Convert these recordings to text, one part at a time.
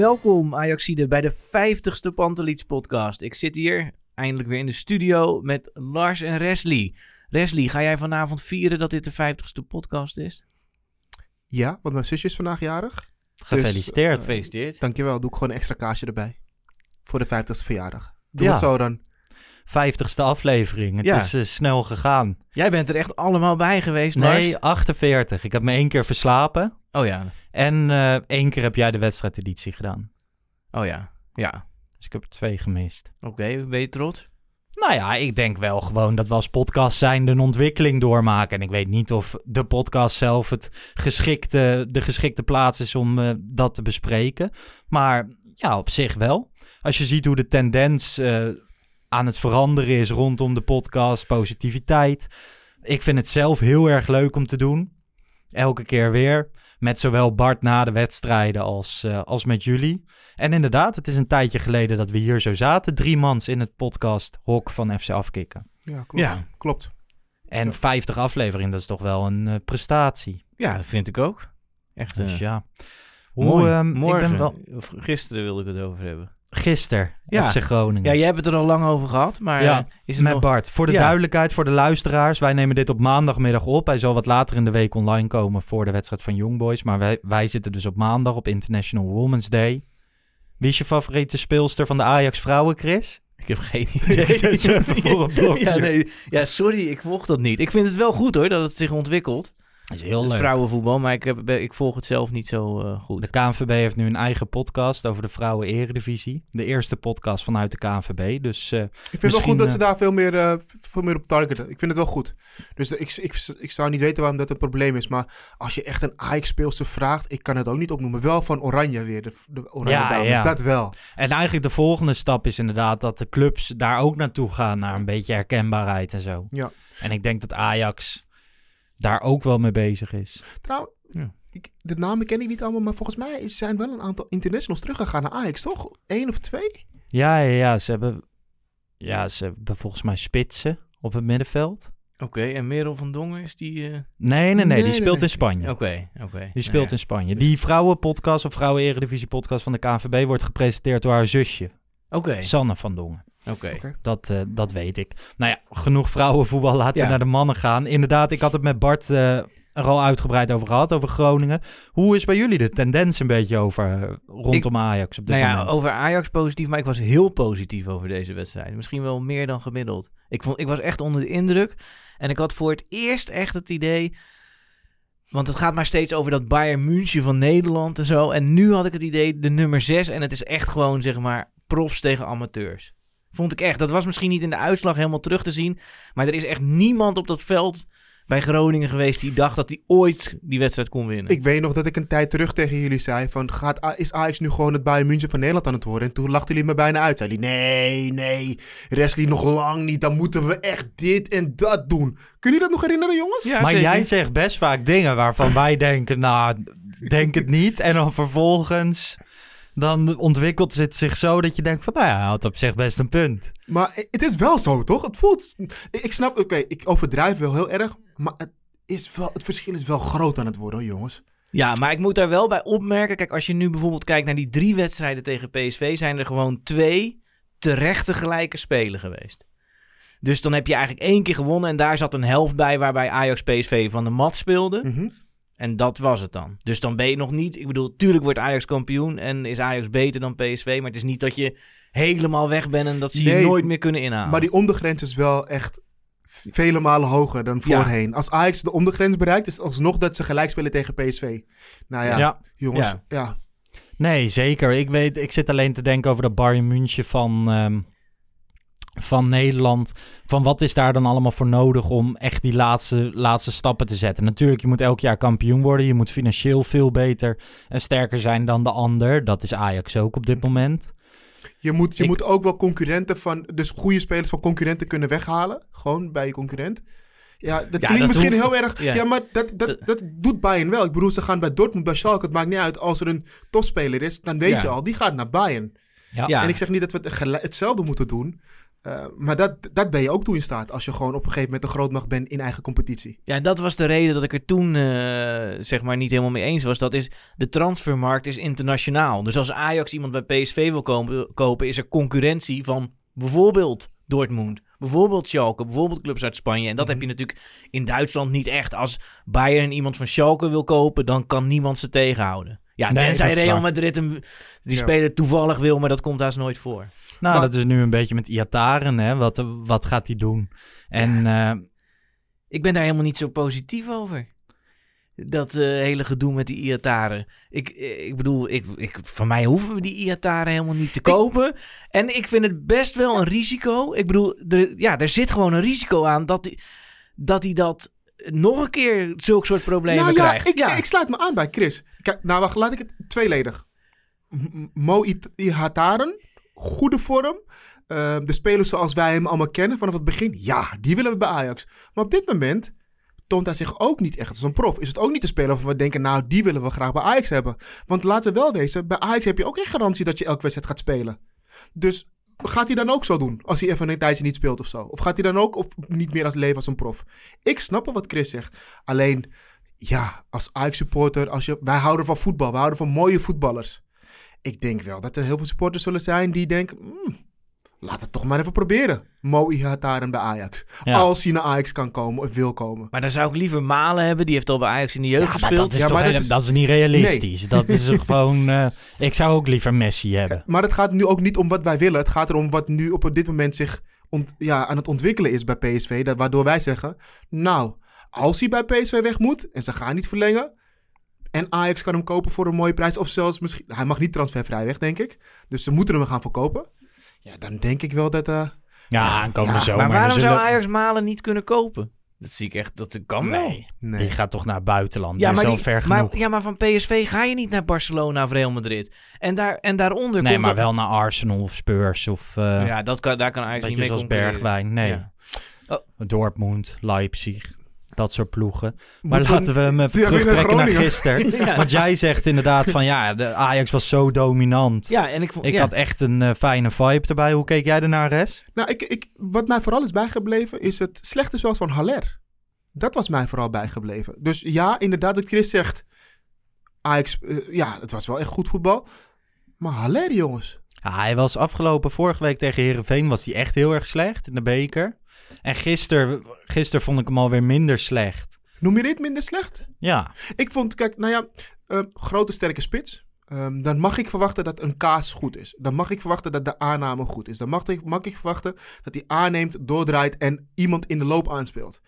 Welkom Ajaxide bij de 50ste Pantelits podcast. Ik zit hier eindelijk weer in de studio met Lars en Resli. Resli, ga jij vanavond vieren dat dit de 50ste podcast is? Ja, want mijn zusje is vandaag jarig. Gefeliciteerd. Dus, Gefeliciteerd. Dankjewel, doe ik gewoon een extra kaasje erbij. Voor de 50ste verjaardag. Doe Ja. het zo dan. 50ste aflevering. Het Ja. is eh, snel gegaan. Jij bent er echt allemaal bij geweest, Lars? Nee, 48. Ik heb me één keer verslapen. Oh ja, En eh, één keer heb jij de wedstrijdeditie gedaan. oh ja, ja. Dus ik heb er twee gemist. Oké, ben je trots? Nou ja, ik denk wel gewoon dat we als podcast zijn een ontwikkeling doormaken. En ik weet niet of de podcast zelf het geschikte, de geschikte plaats is om eh, dat te bespreken. Maar ja, op zich wel. Als je ziet hoe de tendens aan het veranderen is rondom de podcast, positiviteit. Ik vind het zelf heel erg leuk om te doen. Elke keer weer. Met zowel Bart na de wedstrijden als, eh, als met jullie. En inderdaad, het is een tijdje geleden dat we hier zo zaten. Drie mans in het podcast Hok van FC Afkikken. Ja, klopt. Ja. Klopt. En Ja. 50 afleveringen, dat is toch wel een eh, prestatie. Ja, dat vind ik ook. Echt Dus eh, ja. Hoe, mooi. ehm, Morgen, ik ben wel gisteren wilde ik het over hebben. Gisteren Ja. FC Groningen. Ja, jij hebt het er al lang over gehad, maar Ja, is het Met nog... Bart. Voor de Ja. duidelijkheid, voor de luisteraars. Wij nemen dit op maandagmiddag op. Hij zal wat later in de week online komen voor de wedstrijd van Young Boys. Maar wij, wij zitten dus op maandag op International Women's Day. Wie is je favoriete speelster van de Ajax vrouwen, Chris? Ik heb geen idee. ja, nee, ja, sorry, ik volg dat niet. Ik vind het wel goed hoor, dat het zich ontwikkelt. Dat is heel Het leuk. vrouwenvoetbal, maar ik, heb, ik volg het zelf niet zo eh, goed. De KNVB heeft nu een eigen podcast over de vrouwen eredivisie. De eerste podcast vanuit de KNVB. Dus eh, Ik vind het wel Misschien, goed dat eh, ze daar veel meer, eh, veel meer op targeten. Ik vind het wel goed. Dus ik, ik, ik zou niet weten waarom dat een probleem is. Maar als je echt een Ajax-speelster vraagt, ik kan het ook niet opnoemen. Wel van Oranje weer, de, de Oranje Ja, dames. ja. Dat wel. En eigenlijk de volgende stap is inderdaad dat de clubs daar ook naartoe gaan, naar een beetje herkenbaarheid en zo. Ja. En ik denk dat Ajax daar ook wel mee bezig is. Trouwens, Ja. ik, de namen ken ik niet allemaal. Maar volgens mij zijn wel een aantal internationals teruggegaan naar Ajax, toch? Eén of twee? Ja, ja, ja, ze hebben, ja, ze hebben volgens mij spitsen op het middenveld. Oké, en Merel van Dongen is die... eh, Nee, nee, nee, Nee, die nee, speelt nee. in Spanje. Oké, oké. Die speelt Nou in Spanje. Die vrouwenpodcast of vrouwen-eredivisie-podcast van de KNVB wordt gepresenteerd door haar zusje. Oké, Sanne van Dongen. Oké. Dat, eh, dat weet ik. Nou ja, genoeg vrouwenvoetbal. Laten Ja. we naar de mannen gaan. Inderdaad, ik had het met Bart eh, er al uitgebreid over gehad, over Groningen. Hoe is bij jullie de tendens een beetje over eh, rondom Ajax op dit Nou ja, moment? over Ajax positief, maar ik was heel positief over deze wedstrijd. Misschien wel meer dan gemiddeld. Ik, vond, ik was echt onder de indruk. En ik had voor het eerst echt het idee... Want het gaat maar steeds over dat Bayern München van Nederland en zo. En nu had ik het idee, de nummer 6. En het is echt gewoon, zeg maar, profs tegen amateurs. Vond ik echt. Dat was misschien niet in de uitslag helemaal terug te zien. Maar er is echt niemand op dat veld bij Groningen geweest die dacht dat hij ooit die wedstrijd kon winnen. Ik weet nog dat ik een tijd terug tegen jullie zei van, gaat, is Ajax nu gewoon het Bayern München van Nederland aan het worden? En toen lachten jullie me bijna uit. Zeiden jullie, nee, nee, Wesley nog lang niet. Dan moeten we echt dit en dat doen. Kun je dat nog herinneren, jongens? Ja, maar zeker. jij zegt best vaak dingen waarvan wij denken, nou, denk het niet. En dan vervolgens dan ontwikkelt het zich zo dat je denkt van, nou ja, hij had op zich best een punt. Maar het is wel zo, toch? Het voelt... Ik snap, oké, ik overdrijf wel heel erg, maar het, is wel, het verschil is wel groot aan het worden, hoor, jongens. Ja, maar ik moet daar wel bij opmerken. Kijk, als je nu bijvoorbeeld kijkt naar die drie wedstrijden tegen PSV, zijn er gewoon twee terechte gelijke spelen geweest. Dus dan heb je eigenlijk één keer gewonnen en daar zat een helft bij waarbij Ajax PSV van de mat speelde. Mhm. En dat was het dan. Dus dan ben je nog niet. Ik bedoel, tuurlijk wordt Ajax kampioen en is Ajax beter dan PSV. Maar het is niet dat je helemaal weg bent en dat ze je nooit meer kunnen inhalen. Maar die ondergrens is wel echt vele malen hoger dan voorheen. Als Ajax de ondergrens bereikt, is het alsnog dat ze gelijk spelen tegen PSV. Nou ja, Ja. jongens, Ja. ja. Nee, zeker. Ik, weet, ik zit alleen te denken over dat Bayern München van, ehm, van Nederland. Van wat is daar dan allemaal voor nodig om echt die laatste, laatste stappen te zetten? Natuurlijk, je moet elk jaar kampioen worden. Je moet financieel veel beter en sterker zijn dan de ander. Dat is Ajax ook op dit moment. Je moet, je Ik- moet ook wel concurrenten van, dus goede spelers van concurrenten kunnen weghalen. Gewoon bij je concurrent. Ja, dat klinkt dat misschien hoeft- heel erg. Ja, ja. maar dat, dat, dat doet Bayern wel. Ik bedoel, ze gaan bij Dortmund, bij Schalke. Het maakt niet uit. Als er een topspeler is, dan weet Ja. je al, die gaat naar Bayern. Ja. Ja. En ik zeg niet dat we het hetzelfde moeten doen. Eh, maar dat, dat ben je ook toe in staat. Als je gewoon op een gegeven moment een grootmacht bent in eigen competitie. Ja, en dat was de reden dat ik er toen eh, zeg maar niet helemaal mee eens was. Dat is, de transfermarkt is internationaal. Dus als Ajax iemand bij PSV wil komen, kopen, is er concurrentie van bijvoorbeeld Dortmund. Bijvoorbeeld Schalke, bijvoorbeeld clubs uit Spanje. En dat heb je natuurlijk in Duitsland niet echt. Als Bayern iemand van Schalke wil kopen, dan kan niemand ze tegenhouden. Ja, Nee, tenzij Real. Madrid hem, die Ja. speler toevallig wil, maar dat komt haast nooit voor. Nou, Maar- dat is nu een beetje met Iataren, hè. Wat, wat gaat hij doen? En eh, Ik ben daar helemaal niet zo positief over. Dat eh, hele gedoe met die Iataren. Ik, eh, ik bedoel, ik, ik, van mij hoeven we die Iataren helemaal niet te kopen. En ik vind het best wel een risico. Ik bedoel, er, ja, er zit gewoon een risico aan dat hij dat, hij dat nog een keer zulke soort problemen nou ja krijgt. ik, ik sluit me aan bij Chris. Kijk, nou, wacht, laat ik het tweeledig. Mo Ihataren, goede vorm. Eh, de spelers zoals wij hem allemaal kennen vanaf het begin. Ja, die willen we bij Ajax. Maar op dit moment toont hij zich ook niet echt als een prof. Is het ook niet de speler waarvan we denken, nou, die willen we graag bij Ajax hebben. Want laten we wel wezen, bij Ajax heb je ook geen garantie dat je elke wedstrijd gaat spelen. Dus gaat hij dan ook zo doen als hij even een tijdje niet speelt of zo? Of gaat hij dan ook of niet meer als leven als een prof? Ik snap wel wat Chris zegt. Alleen, ja, als Ajax-supporter, als je, wij houden van voetbal, we houden van mooie voetballers. Ik denk wel dat er heel veel supporters zullen zijn die denken, "Hmm, laat het toch maar even proberen. Mo Ihataren bij Ajax. Ja. Als hij naar Ajax kan komen of wil komen. Maar dan zou ik liever Malen hebben. Die heeft al bij Ajax in de jeugd ja, maar gespeeld. dat is, Ja, maar dat is- dat is niet realistisch. Dat is gewoon... eh, ik zou ook liever Messi hebben. Maar het gaat nu ook niet om wat wij willen. Het gaat erom wat nu op dit moment zich ont- ja, aan het ontwikkelen is bij PSV. Dat, waardoor wij zeggen, nou, als hij bij PSV weg moet en ze gaan niet verlengen... en Ajax kan hem kopen voor een mooie prijs... of zelfs misschien... Hij mag niet transfervrij weg, denk ik. Dus ze moeten hem gaan verkopen. Ja, dan denk ik wel dat... eh, Ja, aankomende Ja, zomer. maar waarom zullen- zou Ajax Malen niet kunnen kopen? Dat zie ik echt, dat kan wel. Nee, nee. die gaat toch naar het buitenland. Ja die is maar, al die, ver maar, ja, maar van PSV ga je niet naar Barcelona of Real Madrid. En, daar, en daaronder nee, komt maar dan- wel naar Arsenal of Spurs of uh, Ja, dat kan, daar kan Ajax niet mee zoals. Bergwijn. Nee. Ja. Dortmund, Leipzig, dat soort ploegen. Maar laten we hem even terugtrekken naar gisteren. Ja. Want jij zegt inderdaad van ja, de Ajax was zo dominant. Ja, en ik vond... Ik ja. had echt een eh, fijne vibe erbij. Hoe keek jij ernaar, Res? Nou, ik, ik, wat mij vooral is bijgebleven is het slechte spel van Haller. Dat was mij vooral bijgebleven. Dus ja, inderdaad, wat Chris zegt. Ajax, eh, ja, het was wel echt goed voetbal. Maar Haller, jongens. Ja, hij was afgelopen vorige week tegen Herenveen was hij echt heel erg slecht in de beker. En gisteren, gisteren vond ik hem alweer minder slecht. Noem je dit minder slecht? Ja, Ik vond, kijk, nou ja, eh, grote sterke spits. Ehm, dan mag ik verwachten dat een kaas goed is. Dan mag ik verwachten dat de aanname goed is. Dan mag ik, mag ik verwachten dat hij aanneemt, doordraait en iemand in de loop aanspeelt.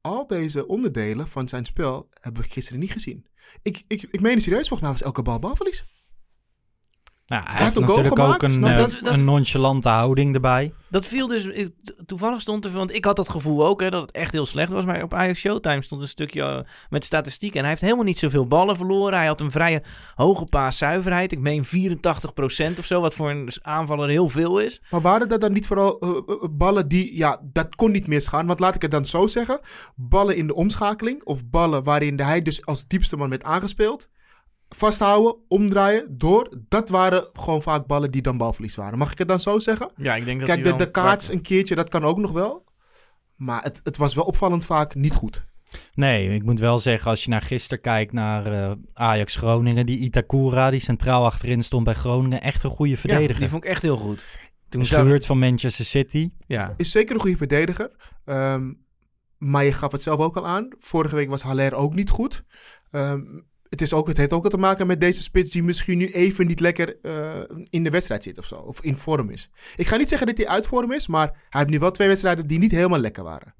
Al deze onderdelen van zijn spel hebben we gisteren niet gezien. Ik, ik, ik meen het serieus, volgens mij was elke bal balverlies. Nou, hij heeft heeft een goal natuurlijk ook een, snap eh, je? Dat- dat- een nonchalante houding erbij. Dat viel dus... ik- toevallig stond er... Want ik had dat gevoel ook, hè, dat het echt heel slecht was. Maar op Ajax Showtime stond een stukje eh, met statistieken. En hij heeft helemaal niet zoveel ballen verloren. Hij had een vrije hoge paaszuiverheid. Ik meen 84% of zo, wat voor een aanvaller heel veel is. Maar waren dat dan niet vooral eh, ballen die, ja, dat kon niet misgaan. Want laat ik het dan zo zeggen. Ballen in de omschakeling of ballen waarin hij dus als diepste man werd aangespeeld. Vasthouden, omdraaien, door. Dat waren gewoon vaak ballen die dan balverlies waren. Mag ik het dan zo zeggen? Ja, ik denk dat Kijk, de, kaarts een keertje, dat kan ook nog wel. Maar het, het was wel opvallend vaak niet goed. Nee, ik moet wel zeggen, als je naar gisteren kijkt naar eh, Ajax Groningen, die Itakura, die centraal achterin stond bij Groningen, echt een goede Ja, verdediger. die vond ik echt heel goed. Toen gehuurd van Manchester City. Ja, Is zeker een goede verdediger. Ehm, maar je gaf het zelf ook al aan. Vorige week was Haller ook niet goed. Ehm, het, is ook, het heeft ook te maken met deze spits die misschien nu even niet lekker eh, in de wedstrijd zit of zo. Of in vorm is. Ik ga niet zeggen dat hij uit vorm is, maar hij heeft nu wel twee wedstrijden die niet helemaal lekker waren.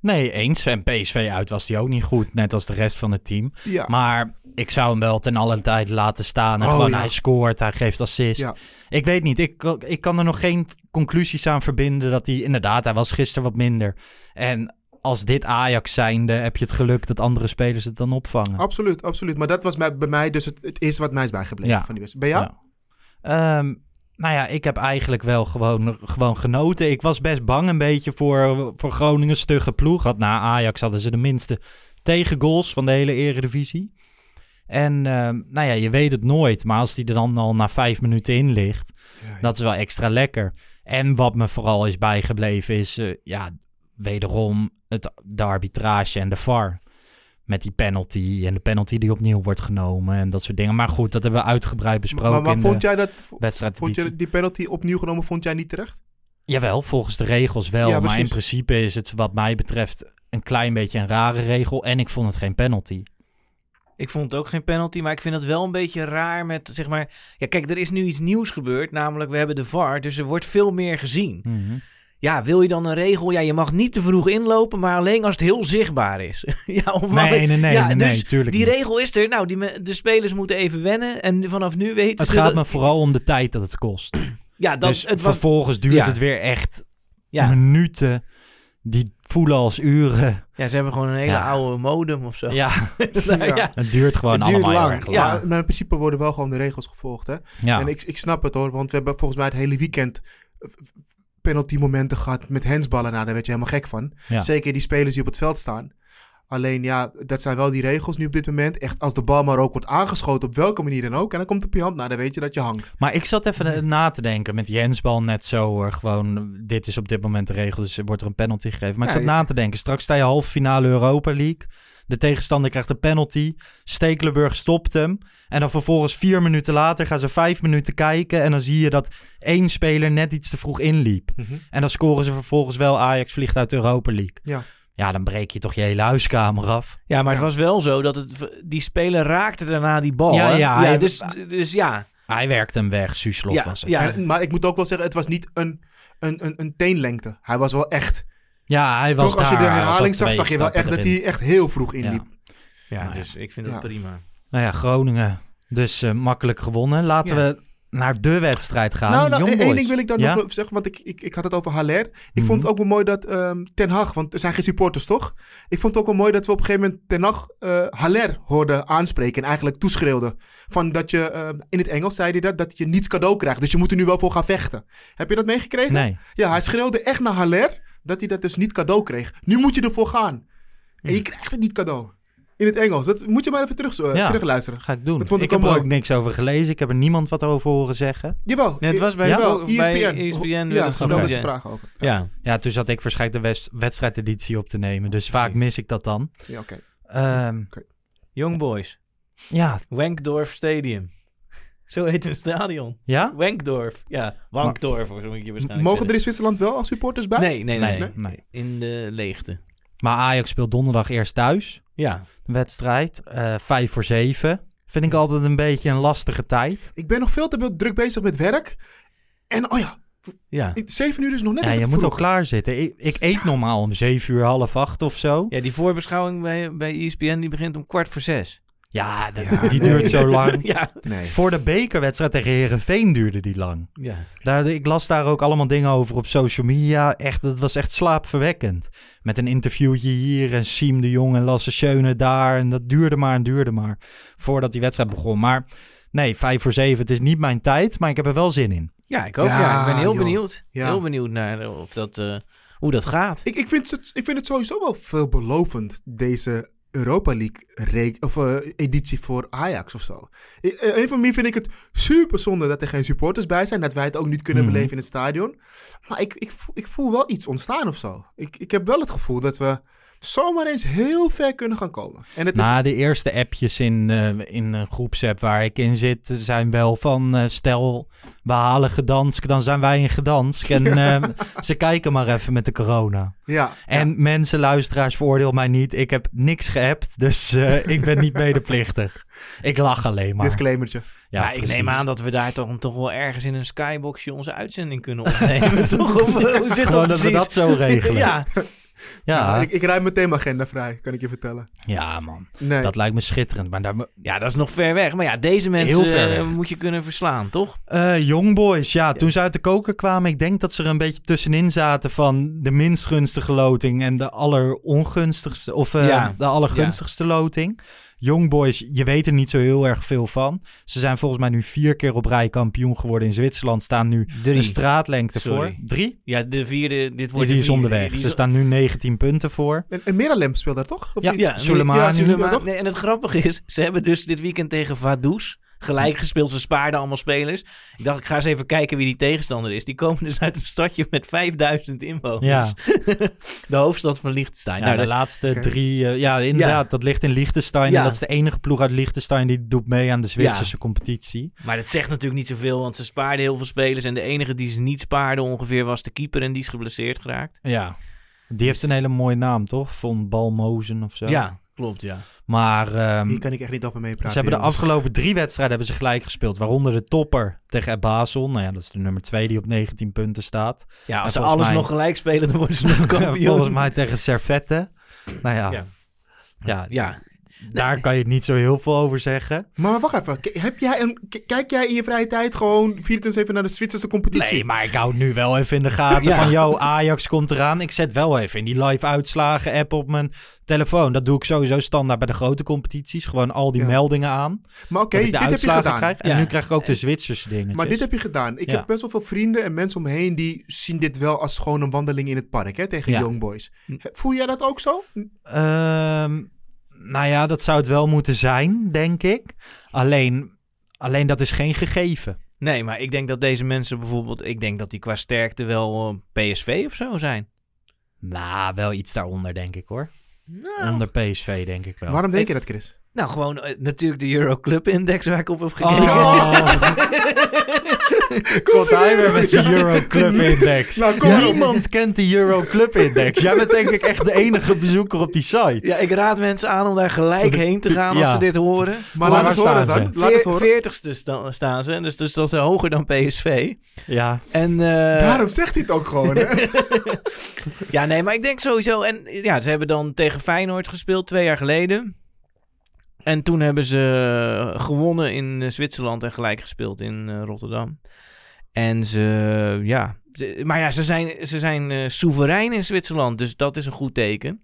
Nee, eens. En PSV uit was die ook niet goed, net als de rest van het team. Ja. Maar ik zou hem wel ten alle tijd laten staan. En Oh, gewoon, ja. hij scoort, hij geeft assist. Ja. Ik weet niet, ik, ik kan er nog geen conclusies aan verbinden dat hij... Inderdaad, hij was gisteren wat minder. En als dit Ajax zijnde, heb je het geluk dat andere spelers het dan opvangen. Absoluut, absoluut. Maar dat was bij, bij mij dus het, het eerste wat mij is bijgebleven Ja. van die wedstrijd. Jij? Ja. Ehm, nou ja, ik heb eigenlijk wel gewoon, gewoon genoten. Ik was best bang een beetje voor, voor Groningen stugge ploeg. Had, na Ajax hadden ze de minste tegengoals van de hele eredivisie. En ehm, nou ja, je weet het nooit. Maar als die er dan al na vijf minuten in ligt, dat is wel extra lekker. En wat me vooral is bijgebleven is, eh, ja, wederom het, de arbitrage en de VAR. Met die penalty en de penalty die opnieuw wordt genomen en dat soort dingen. Maar goed, dat hebben we uitgebreid besproken Maar, maar in vond de jij dat... wedstrijd. Vond je die penalty opnieuw genomen, vond jij niet terecht? Jawel, volgens de regels wel. Ja, maar in principe is het wat mij betreft een klein beetje een rare regel. En ik vond het geen penalty. ik vond het ook geen penalty, maar ik vind het wel een beetje raar met, zeg maar... Ja, kijk, er is nu iets nieuws gebeurd, namelijk we hebben de VAR, dus er wordt veel meer gezien. Mhm. Ja, wil je dan een regel? Ja, je mag niet te vroeg inlopen, maar alleen als het heel zichtbaar is. ja, Nee, nee, nee, ja, nee, dus nee, tuurlijk Die niet. regel is er. Nou, die, me- de spelers moeten even wennen en vanaf nu weten Het ze gaat dat- me vooral om de tijd dat het kost. Ja, dat, dus het was... vervolgens duurt ja. het weer echt Ja, minuten. Die voelen als uren. ja, ze hebben gewoon een hele Ja. oude modem of zo. Ja, Nou, Ja. het duurt gewoon Het duurt allemaal heel lang. erg lang. Ja. Maar, in principe worden wel gewoon de regels gevolgd, hè? Ja. En ik, ik snap het hoor, want we hebben volgens mij het hele weekend penalty momenten gehad met hensballen. Nou, daar werd je helemaal gek van. Ja. Zeker die spelers die op het veld staan. Alleen ja, dat zijn wel die regels nu op dit moment. Echt als de bal maar ook wordt aangeschoten, op welke manier dan ook. En dan komt het op je hand, nou dan weet je dat je hangt. Maar ik zat even eh, na te denken met Jensbal net zo hoor. Gewoon, dit is op dit moment de regel, dus er wordt er een penalty gegeven. Maar ik zat ja. na te denken, straks sta je halve finale Europa League. De tegenstander krijgt een penalty. Stekelenburg stopt hem. En dan vervolgens vier minuten later gaan ze vijf minuten kijken. En dan zie je dat één speler net iets te vroeg inliep. En dan scoren ze vervolgens wel Ajax vliegt uit de Europa League. Ja. Ja, dan breek je toch je hele huiskamer af. Ja, maar het was wel zo dat het, die speler raakte daarna die bal. Ja, hè? ja, hij- dus, dus ja. Hij werkte hem weg, Suslov Ja, was het. ja. Maar ik moet ook wel zeggen, het was niet een, een, een, een teenlengte. Hij was wel echt... Ja, hij was Toch, als je de herhaling al zag, zag je wel echt dat hij echt heel vroeg inliep. Ja, Nou ja. dus ik vind het Ja. prima. Nou ja, Groningen. Dus eh, makkelijk gewonnen. Laten Ja. we naar de wedstrijd gaan. Nou, nou één ding wil ik dan Ja? nog zeggen, want ik, ik, ik had het over Haller. Ik Mhm. vond het ook wel mooi dat ehm, Ten Hag, want er zijn geen supporters toch? Ik vond het ook wel mooi dat we op een gegeven moment Ten Hag eh, Haller hoorden aanspreken en eigenlijk toeschreeuwden. Van dat je, ehm, in het Engels zei hij dat, dat je niets cadeau krijgt. Dus je moet er nu wel voor gaan vechten. Heb je dat meegekregen? Nee. Ja, hij schreeuwde echt naar Haller dat hij dat dus niet cadeau kreeg. Nu moet je ervoor gaan. En je krijgt het niet cadeau. In het Engels. Dat moet je maar even terug, Ja. terugluisteren. Ga ik doen. Dat vond ik ik heb er ook niks over gelezen. Ik heb er niemand wat over horen zeggen. Jawel. Nee, het was bij, jawel, bij ESPN. ESPN. Ja, dat stelde ze ja. vragen over. Ja. Ja, toen zat ik waarschijnlijk de wes- wedstrijdeditie op te nemen. Dus vaak mis ik dat dan. Ja, oké. Ehm, Young Boys. ja, Wankdorf Stadium. Zo heet het stadion. ja? Wankdorf. Ja, Wankdorf, of zo moet je waarschijnlijk Mogen er in Zwitserland wel als supporters bij? Nee, nee, nee, Nee, nee. nee. In de leegte. Maar Ajax speelt donderdag eerst thuis. Ja. De wedstrijd. Eh vijf voor zeven. Vind ik altijd een beetje een lastige tijd. Ik ben nog veel te druk bezig met werk. En oh ja, Ja. zeven uur is nog net Ja, je moet vroeg. ook klaar zitten. Ik, ik eet normaal om zeven uur, half acht of zo. ja, die voorbeschouwing bij, bij ESPN die begint om kwart voor zes. Ja, dat- Ja, die nee. duurt zo lang. Ja. Nee. Voor de bekerwedstrijd tegen Herenveen duurde die lang. ja. Daar, ik las daar ook allemaal dingen over op social media. Echt, dat was echt slaapverwekkend. Met een interviewtje hier en Siem de Jong en Lasse Schöne daar. En dat duurde maar en duurde maar voordat die wedstrijd begon. Maar nee, vijf voor zeven, het is niet mijn tijd, maar ik heb er wel zin in. Ja, ik ook. Ja, Ja, ik ben heel joh. benieuwd. Ja. Heel benieuwd naar eh, of dat, eh, hoe dat gaat. Ik, ik, vind het, ik vind het sowieso wel veelbelovend, deze Europa League of, eh, editie voor Ajax of zo. Eh, een van mij vind ik het super zonde dat er geen supporters bij zijn. Dat wij het ook niet kunnen Mhm. beleven in het stadion. Maar ik, ik, voel, ik voel wel iets ontstaan of zo. Ik, ik heb wel het gevoel dat we zomaar eens heel ver kunnen gaan komen. En het is de eerste appjes in, eh, in een groepsapp waar ik in zit, zijn wel van eh, stel, we halen Gdansk, dan zijn wij in Gdansk. En eh, ze kijken maar even met de corona. Ja, En mensen, luisteraars, veroordeel mij niet. Ik heb niks geappt, dus eh, ik ben niet medeplichtig. Ik lach alleen maar. disclaimertje. Ja, maar ik neem aan dat we daar toch, toch wel ergens in een skyboxje onze uitzending kunnen opnemen. toch? Of, eh, hoe zit Gewoon dat dat we dat zo regelen. ja, Ja, Ik, ik ruim meteen mijn agenda vrij, kan ik je vertellen. ja man. Nee. Dat lijkt me schitterend. Maar daar, ja, dat is nog ver weg. Maar ja, deze mensen Heel ver eh, moet je kunnen verslaan, toch? Eh Young Boys, ja, toen ze uit de koker kwamen, ik denk dat ze er een beetje tussenin zaten van de minst gunstige loting en de allerongunstigste, of eh, Ja. de allergunstigste loting. Young Boys, je weet er niet zo heel erg veel van. Ze zijn volgens mij nu vier keer op rij kampioen geworden in Zwitserland, staan nu Drie. een straatlengte Sorry. voor. Drie? Ja, de vierde, dit wordt Die de is onderweg. vierde. Die Ze staan nu 19 punten voor. En, en Miralem speelt daar toch? Of Ja, niet? Ja, toch? Nee, en het grappige is, ze hebben dus dit weekend tegen Vaduz gelijk gespeeld. Ze spaarden allemaal spelers. Ik dacht, ik ga eens even kijken wie die tegenstander is. Die komen dus uit een stadje met 5000 inwoners. Ja. de hoofdstad van Liechtenstein. Ja, nou, de dat- laatste drie, eh, ja inderdaad, dat ligt in Liechtenstein. Ja. En dat is de enige ploeg uit Liechtenstein die doet mee aan de Zwitserse competitie. maar dat zegt natuurlijk niet zoveel, want ze spaarden heel veel spelers. En de enige die ze niet spaarden ongeveer was de keeper. En die is geblesseerd geraakt. Ja. Die heeft een hele mooie naam, toch? Von Balmozen of zo. Ja, klopt, ja. Maar ehm, Hier kan ik echt niet over meepraten. ze hebben de afgelopen drie wedstrijden hebben ze gelijk gespeeld. Waaronder de topper tegen Basel. Nou ja, dat is de nummer twee die op 19 punten staat. Ja, als En ze alles mij- nog gelijk spelen, dan worden ze nog kampioen. Volgens mij tegen Servette. Nou ja, Ja. ja. Ja, daar kan je niet zo heel veel over zeggen. Maar wacht even. K- Heb jij een, k- kijk jij in je vrije tijd gewoon 24-7 naar de Zwitserse competitie? Nee, maar ik hou het nu wel even in de gaten Ja. van... yo, Ajax komt eraan. Ik zet wel even in die live uitslagen app op mijn telefoon. Dat doe ik sowieso standaard bij de grote competities. Gewoon al die Ja. meldingen aan. Maar oké, dit heb je gedaan. krijg. En Ja. nu krijg ik ook de Zwitserse dingen. Maar dit heb je gedaan. Ik Ja. heb best wel veel vrienden en mensen om me heen die zien dit wel als gewoon een wandeling in het park hè, tegen Ja. Young Boys. Voel jij dat ook zo? Ehm, nou ja, dat zou het wel moeten zijn, denk ik. Alleen, alleen dat is geen gegeven. Nee, maar ik denk dat deze mensen bijvoorbeeld... Ik denk dat die qua sterkte wel eh, PSV of zo zijn. Nou, wel iets daaronder, denk ik hoor. Nou, Onder PSV, denk ik wel. Waarom denk je dat, Chris? nou gewoon eh, natuurlijk de Euroclub Index waar ik op heb gekeken. Oh, komt hij weer met zijn Euroclub Index. Nou, kom maar op. Niemand kent de Euroclub Index. Jij bent denk ik echt de enige bezoeker op die site. Ja, ik raad mensen aan om daar gelijk heen te gaan als ze dit horen. Maar Waar laat eens horen staan dan. ze? Laat eens horen. Veertigste sta- staan ze, dus, dus dat is hoger dan PSV. Ja, En, eh, Daarom zegt hij het ook gewoon. Hè? ja, nee, maar ik denk sowieso... En ja, ze hebben dan tegen Feyenoord gespeeld twee jaar geleden. En toen hebben ze gewonnen in eh, Zwitserland en gelijk gespeeld in eh, Rotterdam. En ze, ja... ze- maar ja, ze zijn, ze zijn eh, soeverein in Zwitserland, dus dat is een goed teken.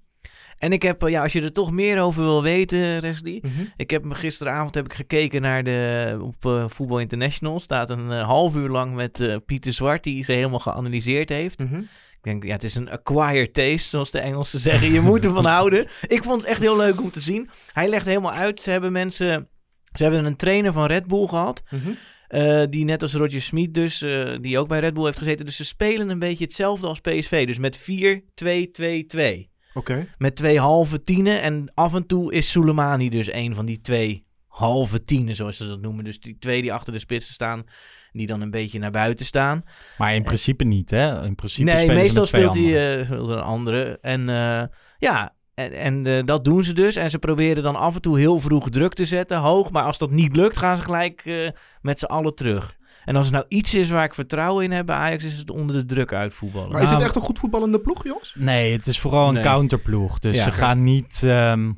En ik heb, eh, ja, als je er toch meer over wil weten, Leslie... Mhm. Ik heb me gisteravond heb ik gekeken naar de op eh, Voetbal International. Staat een eh, half uur lang met eh, Pieter Zwart die ze helemaal geanalyseerd heeft. Mhm. Denk, ja, het is een acquired taste, zoals de Engelsen zeggen. Je moet ervan houden. Ik vond het echt heel leuk om te zien. Hij legt helemaal uit. Ze hebben mensen. Ze hebben een trainer van Red Bull gehad. Mhm. eh, die net als Roger Smit dus, eh, die ook bij Red Bull heeft gezeten. Dus ze spelen een beetje hetzelfde als PSV. Dus met 4-2-2-2. Oké. Met twee halve tienen. En af en toe is Soleimani dus een van die twee halve tienen, zoals ze dat noemen. Dus die twee die achter de spitsen staan, die dan een beetje naar buiten staan. maar in principe niet, hè? In principe nee, meestal met twee speelt hij eh, er een andere. En eh, ja, en, en eh, dat doen ze dus. En ze proberen dan af en toe heel vroeg druk te zetten, hoog. Maar als dat niet lukt, gaan ze gelijk eh, met z'n allen terug. En als er nou iets is waar ik vertrouwen in heb bij Ajax, is het onder de druk uitvoetballen. Maar is het Nou, echt een goed voetballende ploeg, jongens? Nee, het is vooral een Nee. counterploeg. Dus Ja, ze gaan niet... ehm,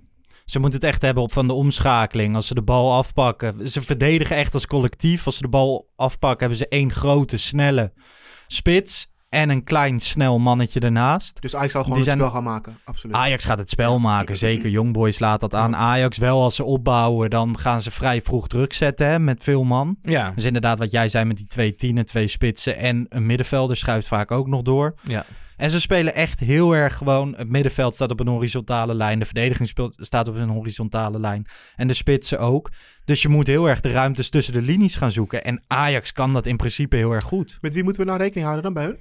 ze moeten het echt hebben op van de omschakeling. Als ze de bal afpakken. Ze verdedigen echt als collectief. Als ze de bal afpakken, hebben ze één grote, snelle spits. En een klein, snel mannetje ernaast. Dus Ajax zal gewoon Die het zijn- spel gaan maken. Absoluut. Ajax gaat het spel maken, zeker. Youngboys laat dat aan. Ajax wel, als ze opbouwen, dan gaan ze vrij vroeg druk zetten hè, met veel man. ja, Dus inderdaad wat jij zei met die twee tienen, twee spitsen en een middenvelder schuift vaak ook nog door. ja. En ze spelen echt heel erg gewoon. Het middenveld staat op een horizontale lijn. De verdediging speelt, staat op een horizontale lijn. En de spitsen ook. Dus je moet heel erg de ruimtes tussen de linies gaan zoeken. En Ajax kan dat in principe heel erg goed. Met wie moeten we nou rekening houden dan bij hun?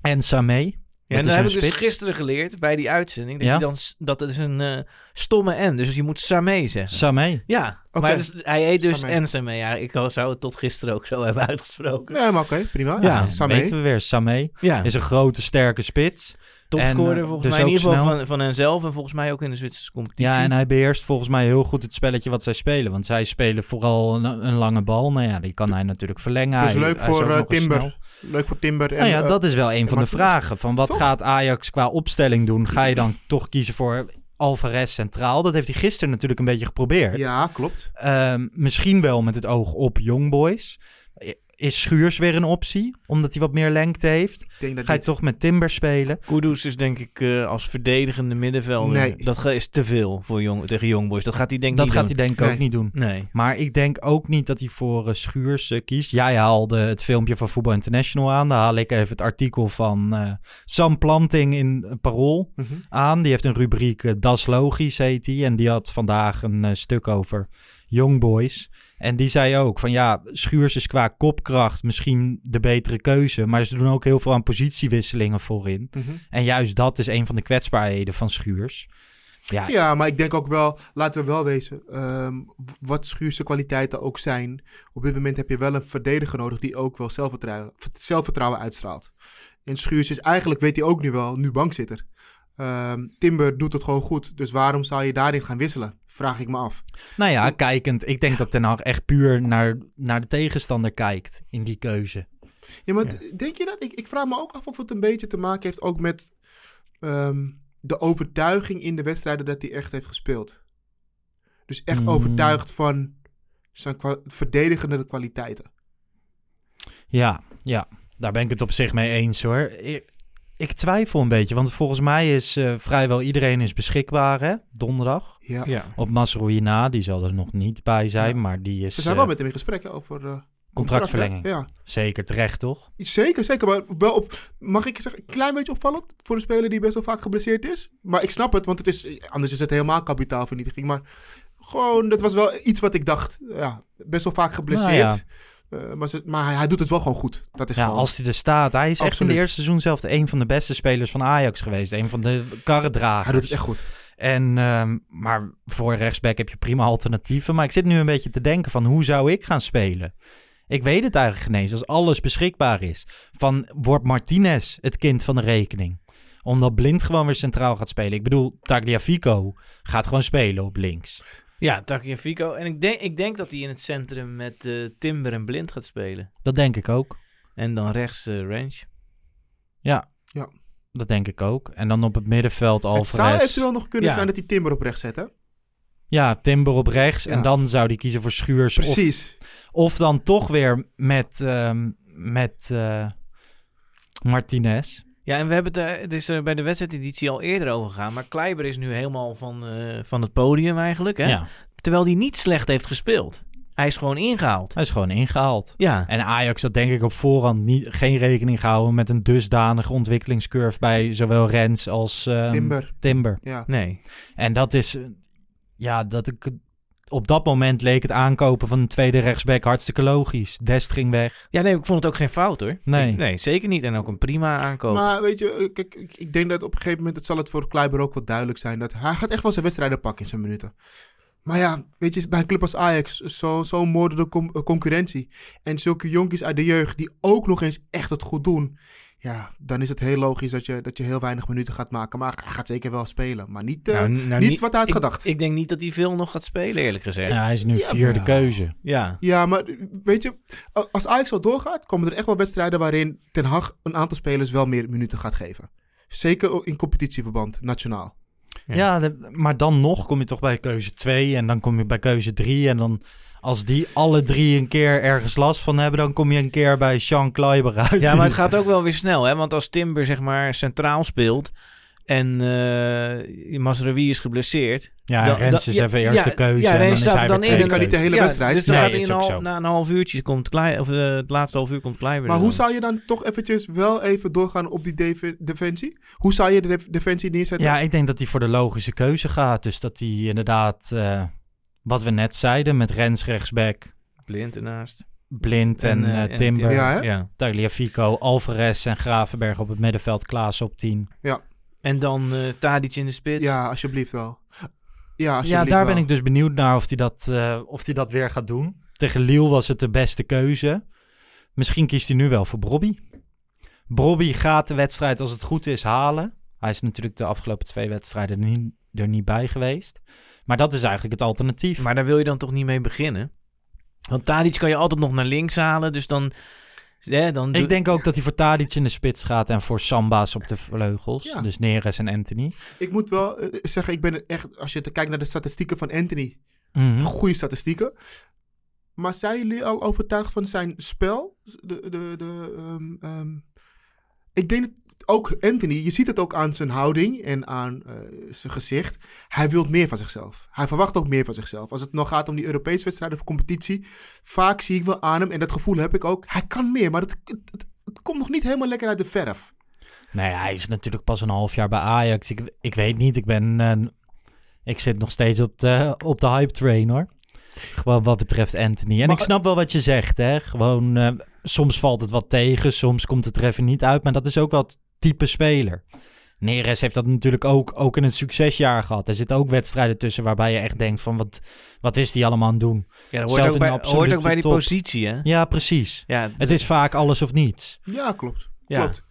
En Samé. Ja, en dat heb ik dus gisteren geleerd bij die uitzending. Dat, Ja? je dan, dat het is een eh, stomme N. Dus je moet Samé zeggen. Samé. ja, maar dus, hij heet dus Samé. en Samé. Ja, ik zou het tot gisteren ook zo hebben uitgesproken. Ja, maar oké, prima. Ja, Ja, Samé. weten we weer. Samé Ja, is een grote, sterke spits. Topscorer en, eh, volgens dus mij in ieder geval snel. van, van henzelf. En volgens mij ook in de Zwitserse competitie. Ja, en hij beheerst volgens mij heel goed het spelletje wat zij spelen. Want zij spelen vooral een, een lange bal. Nou ja, die kan hij natuurlijk verlengen. Dus Hij- leuk hij voor eh, Timber. snel. Leuk voor Timber. En, Nou ja, eh, dat is wel een van de vragen. Van wat Toch? gaat Ajax qua opstelling doen? Ga je dan toch kiezen voor Alvarez centraal? Dat heeft hij gisteren natuurlijk een beetje geprobeerd. Ja, klopt. Ehm, misschien wel met het oog op Young Boys. Is Schuurs weer een optie? Omdat hij wat meer lengte heeft? Ik denk dat Ga je dit- toch met Timber spelen? Kudus is denk ik eh, als verdedigende middenvelder. Nee. Dat ge- is te veel voor jong, tegen Youngboys. Dat gaat hij denk ik Dat niet gaat doen. hij denk ik Nee. ook niet doen. Nee. Maar ik denk ook niet dat hij voor eh, Schuurs eh, kiest. Jij haalde het filmpje van Voetbal International aan. Daar haal ik even het artikel van eh, Sam Planting in Parool Mhm. aan. Die heeft een rubriek Das Logisch heet die. En die had vandaag een stuk over Young Boys. En die zei ook van ja, Schuurs is qua kopkracht misschien de betere keuze. Maar ze doen ook heel veel aan positiewisselingen voorin. Mhm. En juist dat is een van de kwetsbaarheden van Schuurs. Ja, Ja, maar ik denk ook wel, laten we wel wezen, w- wat Schuurse kwaliteiten ook zijn. Op dit moment heb je wel een verdediger nodig die ook wel zelfvertrouwen, zelfvertrouwen uitstraalt. En Schuurs is eigenlijk, weet hij ook nu wel, nu bankzitter. Ehm, Timber doet het gewoon goed, dus waarom zou je daarin gaan wisselen? Vraag ik me af. Nou ja, kijkend. Ik denk dat Ten Hag echt puur naar, naar de tegenstander kijkt in die keuze. Ja, maar denk je dat? Ik, ik vraag me ook af of het een beetje te maken heeft ook met ehm, de overtuiging in de wedstrijden dat hij echt heeft gespeeld. Dus echt Mm. overtuigd van zijn kwa- verdedigende kwaliteiten. Ja, ja, daar ben ik het op zich mee eens hoor. Ik, ik twijfel een beetje, want volgens mij is eh, vrijwel iedereen is beschikbaar hè, donderdag. Ja. Ja. Op Masrohi na, die zal er nog niet bij zijn, Ja. maar die is We zijn eh, wel met hem in gesprek over eh, contractverlenging. contract, hè? Zeker terecht toch? Ja, zeker, zeker. Maar wel op, mag ik zeggen, een klein beetje opvallend voor een speler die best wel vaak geblesseerd is. Maar ik snap het, want het is, anders is het helemaal kapitaalvernietiging. Maar gewoon, dat was wel iets wat ik dacht. Ja, best wel vaak geblesseerd. Eh, maar ze- maar hij, hij doet het wel gewoon goed. Dat is Ja, gewoon... als hij er staat. Hij is echt in het eerste seizoen zelf een van de beste spelers van Ajax geweest. Een van de karredragers. Hij doet het echt goed. En, ehm, maar voor rechtsback heb je prima alternatieven. Maar ik zit nu een beetje te denken van hoe zou ik gaan spelen? Ik weet het eigenlijk eens. Als alles beschikbaar is. Van wordt Martinez het kind van de rekening? Omdat Blind gewoon weer centraal gaat spelen. Ik bedoel, Tagliafico gaat gewoon spelen op links. Ja, Tagliafico. En ik denk, ik denk dat hij in het centrum met eh, Timber en Blind gaat spelen. Dat denk ik ook. En dan rechts eh, Range. Ja. Ja. Dat denk ik ook. En dan op het middenveld Het Alvarez. zou eventueel nog kunnen Ja. zijn dat hij Timber op rechts zet, hè? Ja, Timber op rechts. Ja. En dan zou hij kiezen voor Schuurs. Of, Precies. of dan toch weer met, ehm, met eh, Martinez. Ja, en we hebben het, er- het is er bij de wedstrijdeditie al eerder over gegaan. Maar Kleiber is nu helemaal van, eh, van het podium eigenlijk. Hè? Ja, Terwijl hij niet slecht heeft gespeeld. Hij is gewoon ingehaald. hij is gewoon ingehaald. Ja, En Ajax had denk ik op voorhand niet, geen rekening gehouden met een dusdanige ontwikkelingscurve bij zowel Rens als ehm, Timber. Timber. Ja. nee. En dat is, eh, ja, dat ik, op dat moment leek het aankopen van een tweede rechtsback hartstikke logisch. Dest ging weg. Ja, nee, ik vond het ook geen fout hoor. Nee. Ik- nee, zeker niet. En ook een prima aankoop. Maar weet je, eh, kijk, ik, ik denk dat op een gegeven moment, het zal het voor Kleiber ook wel duidelijk zijn, dat hij gaat echt wel zijn wedstrijden pakken in zijn minuten. Maar ja, weet je, bij een club als Ajax, zo'n zo moordende com- eh, concurrentie. En zulke jonkies uit de jeugd die ook nog eens echt het goed doen. Ja, dan is het heel logisch dat je, dat je heel weinig minuten gaat maken. Maar hij gaat zeker wel spelen. Maar niet, Nou, nou, niet wat hij had ik, gedacht. Ik denk niet dat hij veel nog gaat spelen, eerlijk gezegd. Ja, hij is nu Jawel. vierde keuze. Ja. Ja, maar weet je, als Ajax al doorgaat, komen er echt wel wedstrijden waarin Ten Hag een aantal spelers wel meer minuten gaat geven. Zeker in competitieverband, nationaal. Ja. Ja, de- maar dan nog kom je toch bij keuze 2 en dan kom je bij keuze 3. En dan als die alle drie een keer ergens last van hebben, dan kom je een keer bij Sean Kleiber uit. Ja, maar het gaat ook wel weer snel, hè? Want als Timber zeg maar centraal speelt, En uh, Masraoui is geblesseerd. Ja, Dan- Rens is ja, even ja, eerste keuze. ja, en Rens dan is staat hij weer dan in. Dan kan niet de hele wedstrijd. Dus dan Nee, gaat in al, na een half uurtje komt Klei, of eh, het laatste half uur komt Kleiber. Maar hoe dan. zou je dan toch eventjes wel even doorgaan op die def- defensie? Hoe zou je de def- defensie neerzetten? Ja, ik denk dat hij voor de logische keuze gaat. Dus dat hij inderdaad, eh, wat we net zeiden, met Rens rechtsback, Blind ernaast. Blind en, eh, eh, Timber, Ja? Ja. Tagliafico, Alvarez en Gravenberg op het middenveld, Klaas op 10. En dan eh Tadic in de spits. Ja, alsjeblieft wel. Ja, Ja, daar wel. ben ik dus benieuwd naar of hij dat, eh, of hij dat weer gaat doen. Tegen Lille was het de beste keuze. Misschien kiest hij nu wel voor Brobby. Brobby gaat de wedstrijd als het goed is halen. Hij is natuurlijk de afgelopen twee wedstrijden niet, er niet bij geweest. Maar dat is eigenlijk het alternatief. Maar daar wil je dan toch niet mee beginnen? Want Tadic kan je altijd nog naar links halen. Dus dan... Ja, dan doe- Ik denk ook dat hij voor Tadic in de spits gaat en voor Samba's op de vleugels. Ja. Dus Neres en Anthony. Ik moet wel eh, zeggen, ik ben echt, als je te kijkt naar de statistieken van Anthony, Mhm. goede statistieken. Maar zijn jullie al overtuigd van zijn spel? De, de, de, ehm, ehm, ik denk dat ook Anthony, je ziet het ook aan zijn houding en aan eh, zijn gezicht. Hij wil meer van zichzelf. Hij verwacht ook meer van zichzelf. Als het nog gaat om die Europese wedstrijden of competitie, vaak zie ik wel aan hem, en dat gevoel heb ik ook, hij kan meer, maar het, het, het- het komt nog niet helemaal lekker uit de verf. Nee, hij is natuurlijk pas een half jaar bij Ajax. Ik, ik weet niet, ik ben... eh, ik zit nog steeds op de, op de hype train, hoor. Gewoon wat betreft Anthony. En Maar- ik snap wel wat je zegt, hè. Gewoon, eh, soms valt het wat tegen, soms komt het er even niet uit. Maar dat is ook het type speler. Neres heeft dat natuurlijk ook, ook in een succesjaar gehad. Er zitten ook wedstrijden tussen waarbij je echt denkt van... wat, wat is die allemaal aan het doen? Ja, dat hoort ook bij, hoort ook bij die top. positie, hè? Ja, precies. Ja, Het is vaak alles of niets. Ja, klopt. Ja. Klopt.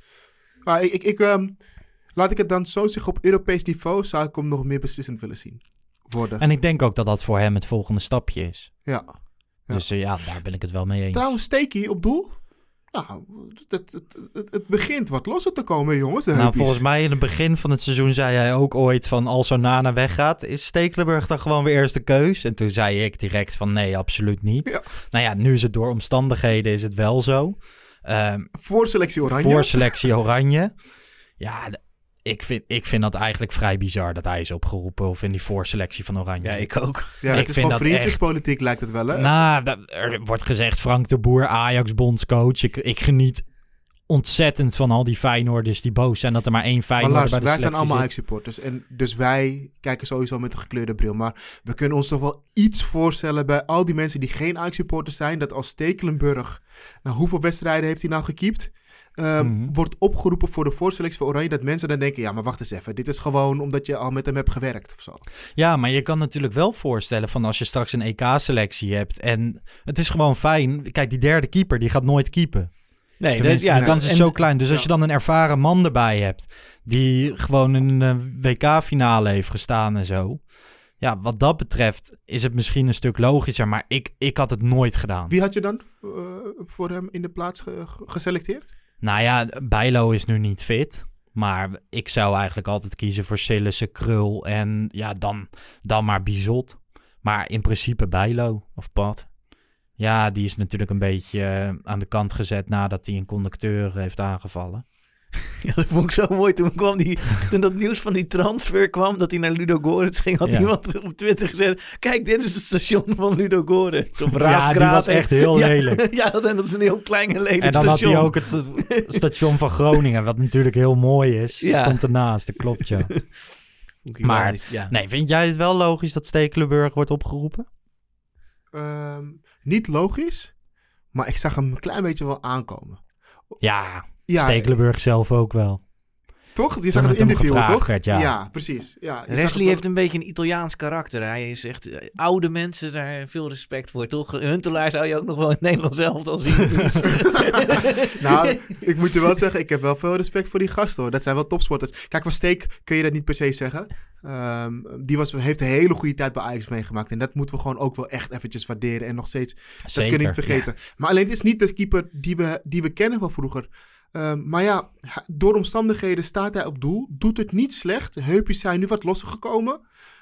Maar ik, ik, ik, ehm, laat ik het dan zo zeggen, op Europees niveau zou ik hem nog meer beslissend willen zien worden. En ik denk ook dat dat voor hem het volgende stapje is. ja. Ja. Dus eh, ja, daar ben ik het wel mee eens. Trouwens, Steaky op doel. Nou, het, het, begint wat losser te komen, jongens. Nou, volgens mij in het begin van het seizoen zei hij ook ooit van als Onana weggaat, is Stekelenburg dan gewoon weer eerste keus? En toen zei ik direct van nee, absoluut niet. Ja. Nou ja, nu is het door omstandigheden is het wel zo. Ehm, Voor selectie Oranje. voor selectie Oranje. Ja, ik vind, ik vind dat eigenlijk vrij bizar dat hij is opgeroepen of in die voorselectie van Oranje Ja, ik ook. ja, dat ik is vind gewoon vriendjespolitiek, lijkt het wel, hè? Nou, er wordt gezegd Frank de Boer, Ajax bondscoach. Ik, ik geniet ontzettend van al die Feyenoorders die boos zijn dat er maar één maar Feyenoorder luister, bij de wij zijn allemaal. Ajax-supporters. En dus wij kijken sowieso met een gekleurde bril. Maar we kunnen ons toch wel iets voorstellen bij al die mensen die geen Ajax-supporters zijn. Dat als Stekelenburg, nou hoeveel wedstrijden heeft hij nou gekiept? Ehm, Mhm. Wordt opgeroepen voor de voorselectie van Oranje. Dat mensen dan denken, ja maar wacht eens even. Dit is gewoon omdat je al met hem hebt gewerkt of zo. Ja, maar je kan natuurlijk wel voorstellen van als je straks een EK-selectie hebt en het is gewoon fijn. Kijk, die derde keeper die gaat nooit keepen. Nee, dat, ja, de kans is en- zo klein. Dus als je dan een ervaren man erbij hebt die gewoon in een WK-finale heeft gestaan en zo. Ja, wat dat betreft is het misschien een stuk logischer, maar ik, ik had het nooit gedaan. Wie had je dan eh, voor hem in de plaats ge- ge- geselecteerd? Nou ja, Bijlo is nu niet fit. Maar ik zou eigenlijk altijd kiezen voor Sillissen, Krul en ja, dan, dan maar Bizot. Maar in principe Bijlo. Of Pat. Ja, die is natuurlijk een beetje eh, aan de kant gezet nadat hij een conducteur heeft aangevallen. Ja, dat vond ik zo mooi. Toen, kwam die, toen dat nieuws van die transfer kwam, dat hij naar Ludo Goretz ging, had Ja. iemand op Twitter gezet... Kijk, dit is het station van Ludo Goretz. Op Ja, die was echt heel Ja, lelijk. Ja, dat, en dat is een heel klein en lelijk En dan had hij ook het station van Groningen, wat natuurlijk heel mooi is. Ja. Stond ernaast, dat klopt ja. Maar-. Nee, vind jij het wel logisch dat Stekelenburg wordt opgeroepen? Ehm, niet logisch, maar ik zag hem een klein beetje wel aankomen. Ja, Ja, Stekelenburg zelf ook wel. toch? Je Toen zag het interview, gevraagd toch? werd, ja. precies. Ja, heeft een beetje een Italiaans karakter. Hij is echt eh, oude mensen, daar veel respect voor, toch? Huntelaar zou je ook nog wel in het Nederlands elftal zien. nou, ik moet je wel zeggen, ik heb wel veel respect voor die gasten hoor. Dat zijn wel topsporters. Kijk, van Steek kun je dat niet per se zeggen. Ehm, die was, heeft een hele goede tijd bij Ajax meegemaakt. En dat moeten we gewoon ook wel echt eventjes waarderen. En nog steeds, dat Zeker. kun je niet vergeten. Maar alleen het is niet de keeper die we, die we kennen van vroeger. Ehm, maar ja, door omstandigheden staat hij op doel. Doet het niet slecht. Heupjes zijn nu wat losser gekomen.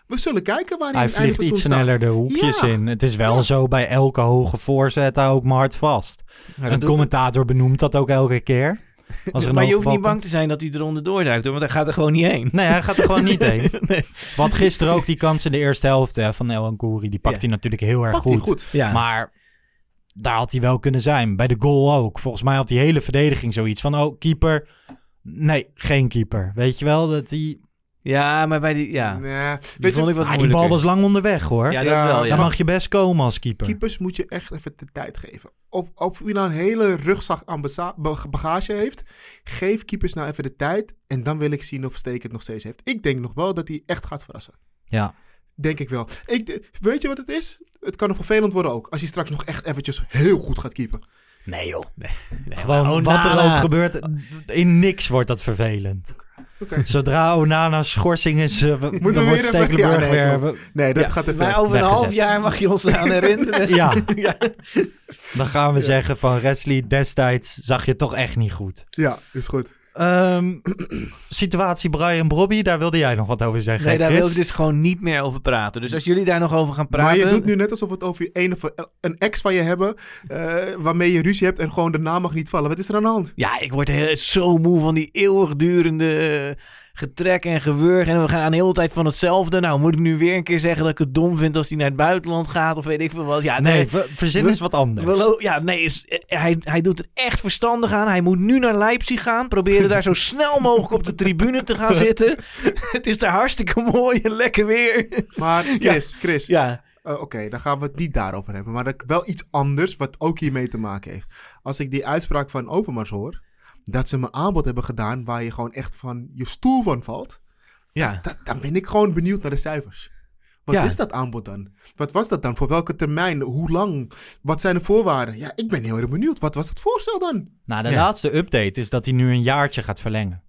We zullen kijken waar hij, Hij in het einde vliegt van iets het seizoen sneller de hoekjes Ja. in. Het is wel Ja. zo bij elke hoge voorzet, hou ook maar hard vast. Een commentator benoemt dat ook elke keer. Als er maar je hoeft niet bang te zijn dat hij eronder doorduikt, hoor, want hij gaat er gewoon niet heen. Nee, hij gaat er gewoon niet heen. Nee. Want gisteren ook die kans in de eerste helft hè, van El Ancoury, die pakt Ja. hij natuurlijk heel erg Pakt hij goed. goed. Ja. Maar daar had hij wel kunnen zijn. Bij de goal ook. Volgens mij had die hele verdediging zoiets van... Oh, keeper. Nee, geen keeper. Weet je wel? Dat die, ja, maar bij die... Ja, Nee, die weet vond je, ik wat ah, die bal was lang onderweg hoor. Ja, dat Ja, wel, ja. Dan mag je best komen als keeper. keepers moet je echt even de tijd geven. Of, of wie nou een hele rugzak aan bagage heeft, geef keepers nou even de tijd. En dan wil ik zien of Steek het nog steeds heeft. Ik denk nog wel dat hij echt gaat verrassen. Ja. Denk ik wel. Ik, weet je wat het is? Het kan nog vervelend worden ook. Als hij straks nog echt eventjes heel goed gaat keepen. Nee joh. Nee, Gewoon wat er ook gebeurt. In niks wordt dat vervelend. Oké. Zodra Onana schorsing is, uh, dan we wordt Stekelenburg Ja, nee, weer... klopt. Nee, dat Ja, gaat te Maar ver. over een half jaar mag je ons aan herinneren. Ja, ja. dan gaan we zeggen van Wesley destijds zag je toch echt niet goed. Ja, is goed. Ehm, situatie Brian Brobby, daar wilde jij nog wat over zeggen. Nee, daar Chris? wil ik dus gewoon niet meer over praten. Dus als jullie daar nog over gaan praten... Maar je doet nu net alsof we het over een, of een ex van je hebben, eh, waarmee je ruzie hebt en gewoon de naam mag niet vallen. Wat is er aan de hand? Ja, ik word heel, zo moe van die eeuwigdurende eh, getrek en gewurg. En we gaan de hele tijd van hetzelfde. Nou, moet ik nu weer een keer zeggen dat ik het dom vind als hij naar het buitenland gaat of weet ik veel wat. Ja, Nee, nee. ver- verzin eens wat anders. we ja, nee, is, hij, hij doet er echt verstandig aan. Hij moet nu naar Leipzig gaan. Proberen daar zo snel mogelijk op de tribune te gaan zitten. het is daar hartstikke mooi en lekker weer. Maar Chris, Chris, ja, Eh, Oké, dan gaan we het niet daarover hebben. Maar dat- wel iets anders wat ook hiermee te maken heeft. Als ik die uitspraak van Overmars hoor, dat ze me aanbod hebben gedaan waar je gewoon echt van je stoel van valt, ja. da- dan ben ik gewoon benieuwd naar de cijfers. Wat Ja. is dat aanbod dan? Wat was dat dan? Voor welke termijn? Hoe lang? Wat zijn de voorwaarden? Ja, ik ben heel erg benieuwd. Wat was het voorstel dan? Nou, de Ja. laatste update is dat hij nu een jaartje gaat verlengen.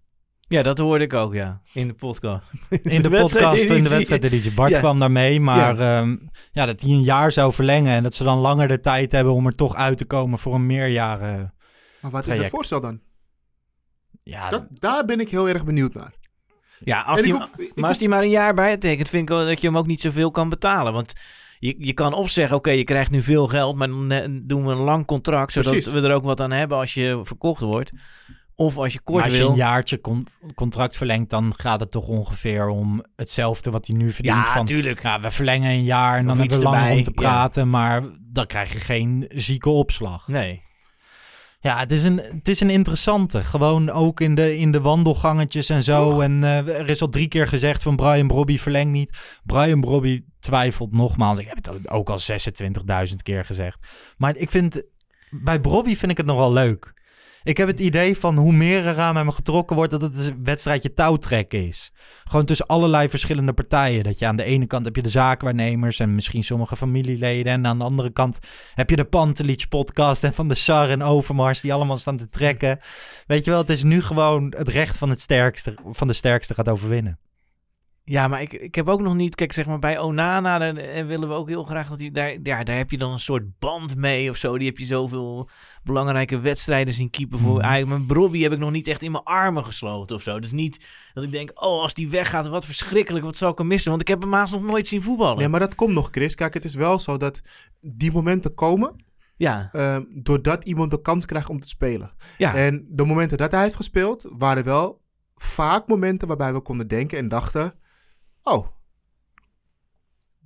ja, dat hoorde ik ook, ja. In de podcast. In de, podcast, in de wedstrijdeditie. Bart Ja. kwam daarmee, maar ja. ja, dat hij een jaar zou verlengen en dat ze dan langer de tijd hebben om er toch uit te komen voor een meerjaren. Maar wat is het voorstel dan? Ja, Dat, daar ben ik heel erg benieuwd naar. Ja, als die, hoef- maar als die maar een jaar bijtekent, vind ik wel dat je hem ook niet zoveel kan betalen. Want je, je kan of zeggen, oké, je krijgt nu veel geld, maar dan eh, doen we een lang contract, zodat Precies. we er ook wat aan hebben als je verkocht wordt. Of als je kort maar als je wil. een jaartje con- contract verlengt, dan gaat het toch ongeveer om hetzelfde wat hij nu verdient. ja, van, tuurlijk. ja, we verlengen een jaar en dan hebben we lang om te ja. praten, maar dan krijg je geen zieke opslag. Nee. Ja, het is een, het is een interessante. Gewoon ook in de, in de wandelgangetjes en zo. Toch? En eh, er is al drie keer gezegd van Brian Brobby verleng niet. Brian Brobby twijfelt nogmaals. Ik heb het ook al 26.000 keer gezegd. Maar ik vind, bij Brobby vind ik het nogal leuk. Ik heb het idee van hoe meer er aan hem getrokken wordt, dat het een wedstrijdje touwtrekken is. Gewoon tussen allerlei verschillende partijen. Dat je aan de ene kant heb je de zaakwaarnemers en misschien sommige familieleden. En aan de andere kant heb je de Pantelich podcast en van de Sar en Overmars die allemaal staan te trekken. Weet je wel, het is nu gewoon het recht van, het sterkste, van de sterkste gaat overwinnen. Ja, maar ik, ik heb ook nog niet... Kijk, zeg maar bij Onana eh, willen we ook heel graag... Dat die, daar, ja, daar heb je dan een soort band mee of zo. Die heb je zoveel belangrijke wedstrijden zien keeper voor. Eigenlijk, mijn Brobby heb ik nog niet echt in mijn armen gesloten of zo. Dus niet dat ik denk, oh, als die weggaat, wat verschrikkelijk. Wat zou ik hem missen? Want ik heb hem haast nog nooit zien voetballen. Nee, maar dat komt nog, Chris. Kijk, het is wel zo dat die momenten komen Ja, eh, doordat iemand de kans krijgt om te spelen. ja. En de momenten dat hij heeft gespeeld, waren wel vaak momenten waarbij we konden denken en dachten: oh,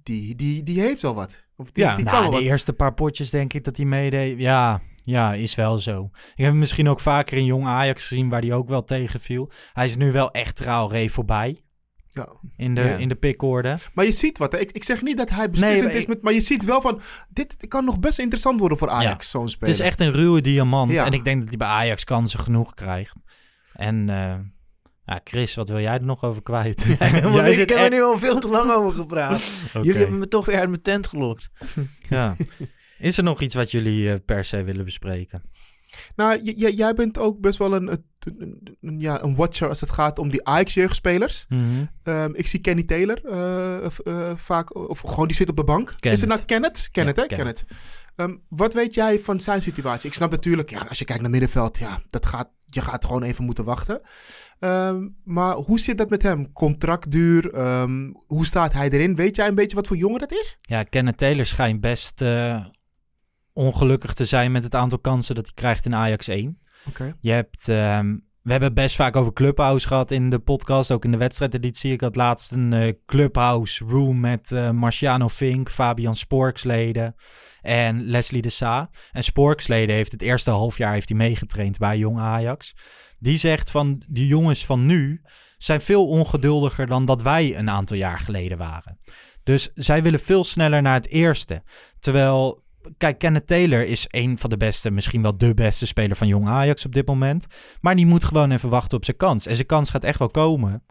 die, die, die heeft wel wat. Of die, Ja. die kan nou, de wat. eerste paar potjes denk ik dat hij meedeed. Ja, ja, is wel zo. Ik heb hem misschien ook vaker in jong Ajax gezien waar hij ook wel tegenviel. Hij is nu wel echt Traoré voorbij Ja. in de, Ja. in de pikorde. Maar je ziet wat. hè. Ik, ik zeg niet dat hij beslissend Nee, is, ik- met, maar je ziet wel van: dit kan nog best interessant worden voor Ajax, zo'n Het speler. is echt een ruwe diamant. Ja. En ik denk dat hij bij Ajax kansen genoeg krijgt. En eh, ja, Chris, wat wil jij er nog over kwijt? Ik heb er nu al veel te lang over gepraat. Jullie hebben me toch weer uit mijn tent gelokt. Ja. Is er nog iets wat jullie eh, per se willen bespreken? Nou, j- j- jij bent ook best wel een, een, een- een- ja, een watcher als het gaat om die Ajax-jeugdspelers. Mhm. Ehm, ik zie Kenny Taylor eh, eh, vaak, of gewoon die zit op de bank. Kenneth. Is het nou Kenneth? Kenneth, Ja, hè? Kenneth. Kenneth. Ehm, wat weet jij van zijn situatie? Ik snap natuurlijk, ja, als je kijkt naar middenveld, ja, dat gaat, je gaat gewoon even moeten wachten. Ehm, maar hoe zit dat met hem? Contractduur? Ehm, hoe staat hij erin? Weet jij een beetje wat voor jongen dat is? Ja, Kenneth Taylor schijnt best eh, ongelukkig te zijn met het aantal kansen dat hij krijgt in Ajax 1. Oké. Je hebt... ehm, we hebben best vaak over Clubhouse gehad in de podcast, ook in de wedstrijdeditie. Ik had laatst een eh, Clubhouse room met eh, Marciano Fink, Fabian Sporksleden en Leslie de Sa. En Sporksleden heeft het eerste halfjaar heeft hij meegetraind bij Jong Ajax. Die zegt van, die jongens van nu zijn veel ongeduldiger dan dat wij een aantal jaar geleden waren. Dus zij willen veel sneller naar het eerste. Terwijl, kijk, Kenneth Taylor is een van de beste, misschien wel de beste speler van Jong Ajax op dit moment. Maar die moet gewoon even wachten op zijn kans. En zijn kans gaat echt wel komen.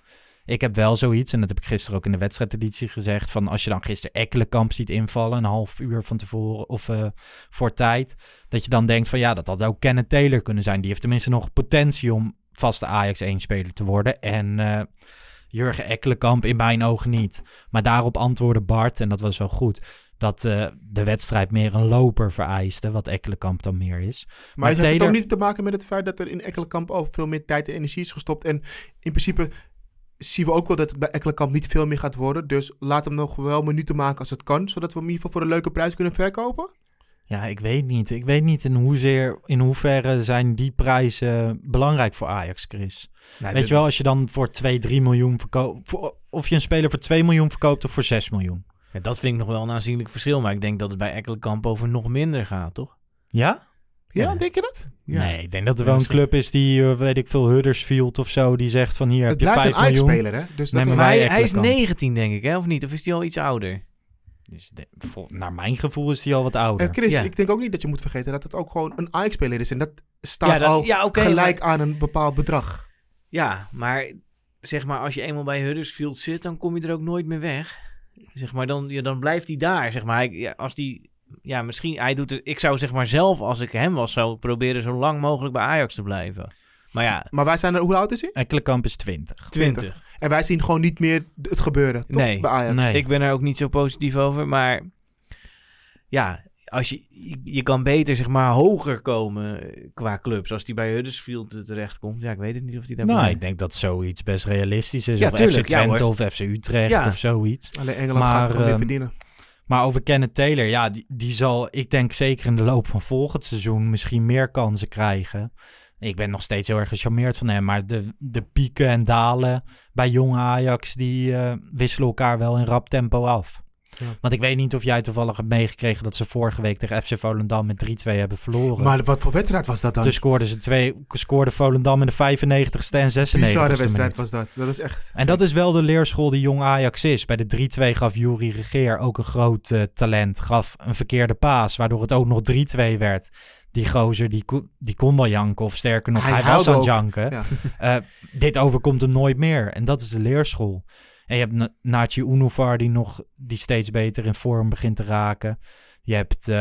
Ik heb wel zoiets, en dat heb ik gisteren ook in de wedstrijdeditie gezegd, van als je dan gisteren Ekkelenkamp ziet invallen, een half uur van tevoren of eh, voor tijd, dat je dan denkt van ja, dat had ook Kenneth Taylor kunnen zijn. Die heeft tenminste nog potentie om vaste Ajax 1-speler te worden. En eh, Jurgen Ekkelenkamp in mijn ogen niet. Maar daarop antwoordde Bart, en dat was wel goed, dat eh, de wedstrijd meer een loper vereiste, wat Ekkelenkamp dan meer is. Maar, heeft het ook niet te maken met het feit dat er in Ekkelenkamp al veel meer tijd en energie is gestopt? En in principe zien we ook wel dat het bij Ekkelenkamp niet veel meer gaat worden. Dus laat hem nog wel minuten maken als het kan, zodat we hem in ieder geval voor een leuke prijs kunnen verkopen. Ja, ik weet niet. Ik weet niet in, hoezeer, in hoeverre zijn die prijzen belangrijk voor Ajax, Chris. Weet je wel, als je dan voor 2, 3 miljoen verkoopt... Of je een speler voor 2 miljoen verkoopt of voor 6 miljoen. Ja, dat vind ik nog wel een aanzienlijk verschil. Maar ik denk dat het bij Ekkelenkamp over nog minder gaat, toch? Ja? Ja, Ja. denk je dat? Ja. Nee, ik denk dat er wel een club is die, eh, weet ik veel, Huddersfield of zo, die zegt van hier Het heb je blijft 5 een miljoen. Ajax-speler, hè? Dus dat Nee, maar hij, hij is Ekkelenkamp. 19, denk ik, hè? Of niet? Of is hij al iets ouder? Dus de- vol- naar mijn gevoel is die al wat ouder. En Chris, Ja. ik denk ook niet dat je moet vergeten dat het ook gewoon een Ajax-speler is. En dat staat Ja, dat- al ja, gelijk aan een bepaald bedrag. Ja, maar zeg maar, als je eenmaal bij Huddersfield zit, dan kom je er ook nooit meer weg. Zeg maar, dan, ja, dan blijft hij daar. Zeg maar, Hij- ja, als die, ja, misschien, hij doet het. Ik zou zeg maar zelf, als ik hem was, zou proberen zo lang mogelijk bij Ajax te blijven. Maar ja, Maar wij zijn er, hoe oud is hij? Ekkelenkamp is 20. 20. En wij zien gewoon niet meer het gebeuren, toch? Nee. Bij Ajax. Nee. Ik ben er ook niet zo positief over, maar ja, als je, je, kan beter zeg maar hoger komen qua clubs. Als die bij Huddersfield terechtkomt. Ja, ik weet het niet of die daar Nou, blijft. ik denk dat zoiets best realistisch is. Ja, of tuurlijk, FC Twente of FC Utrecht Ja. of zoiets. Alleen Engeland Maar, gaat gewoon meer ehm, verdienen. Maar over Kenneth Taylor, ja, die, zal, ik denk zeker in de loop van volgend seizoen misschien meer kansen krijgen. Ik ben nog steeds heel erg gecharmeerd van hem, maar de, de pieken en dalen bij jonge Ajax, die eh, wisselen elkaar wel in rap tempo af. Ja. Want ik weet niet of jij toevallig hebt meegekregen dat ze vorige week tegen FC Volendam met 3-2 hebben verloren. Maar wat voor wedstrijd was dat dan? dus scoorden ze twee, scoorde Volendam in de 95ste en 96ste Bizarre wedstrijd was dat. Dat is echt... En dat is wel de leerschool die jong Ajax is. Bij de 3-2 gaf Juri Regeer ook een groot eh, talent. Gaf een verkeerde paas, waardoor het ook nog 3-2 werd. Die gozer, die, die kon wel janken. Of sterker nog, Hij hij, was aan het janken. Ja. Eh, dit overkomt hem nooit meer. En dat is de leerschool. En je hebt Na- Nachi Unuvar die nog die steeds beter in vorm begint te raken. Je hebt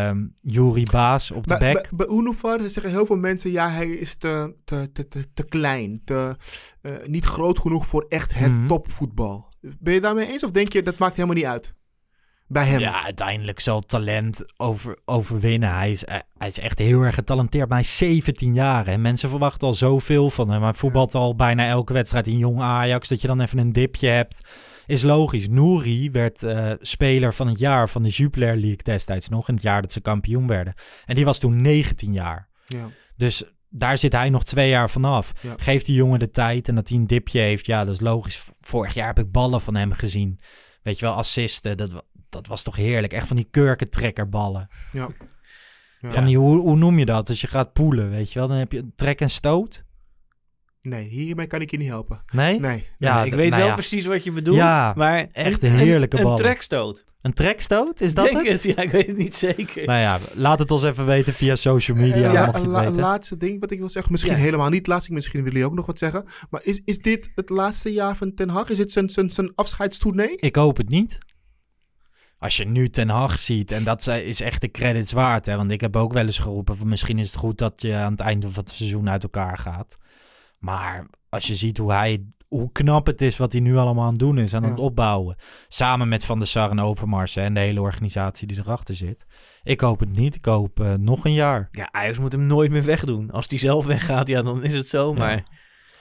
Juri Baas op de bek. bij, bij Unifar zeggen heel veel mensen... ja, hij is te, te, te, te, te klein. Te, eh, niet groot genoeg voor echt het Mhm. topvoetbal. Ben je daarmee eens? Of denk je, dat maakt helemaal niet uit? Bij hem? Ja, uiteindelijk zal talent over, overwinnen. Hij is, eh, hij is echt heel erg getalenteerd. Maar hij is 17 jaar. En mensen verwachten al zoveel van hem. Hij voetbalt al bijna elke wedstrijd in jong Ajax. Dat je dan even een dipje hebt, is logisch. Nouri werd eh, speler van het jaar van de Jupiler League destijds nog. In het jaar dat ze kampioen werden. En die was toen 19 jaar. Ja. Dus daar zit hij nog twee jaar vanaf. Ja. Geeft die jongen de tijd en dat hij een dipje heeft. Ja, dat is logisch. Vorig jaar heb ik ballen van hem gezien. Weet je wel, assisten. Dat, dat was toch heerlijk. Echt van die kurkentrekkerballen. Ja. Ja. Van die, hoe, hoe noem je dat? Als je gaat poelen, weet je wel. Dan heb je een trek en stoot. Nee, hiermee kan ik je niet helpen. Nee? Nee. Ja, ik weet nou wel ja. precies wat je bedoelt. Ja, maar echt een- heerlijke ballen. Een trekstoot. Een trekstoot? Is dat Denk het? Ja, ik weet het niet zeker. Nou ja, laat het ons even weten via social media. Ja, mag je het la- weten. laatste ding wat ik wil zeggen. Misschien Ja. helemaal niet laatst. Misschien willen jullie ook nog wat zeggen. Maar is, is dit het laatste jaar van Ten Hag? Is dit zijn, zijn, zijn afscheidstournee? Ik hoop het niet. Als je nu Ten Hag ziet, en dat zij- is echt de credits waard. Hè? Want ik heb ook wel eens geroepen van misschien is het goed dat je aan het einde van het seizoen uit elkaar gaat. Maar als je ziet hoe hij, hoe knap het is wat hij nu allemaal aan het doen is, aan Ja. het opbouwen. Samen met Van der Sar en Overmars hè, en de hele organisatie die erachter zit. Ik hoop het niet. Ik hoop eh, nog een jaar. Ja, Ajax moet hem nooit meer wegdoen. Als hij zelf weggaat, ja, dan is het zo. Maar Ja.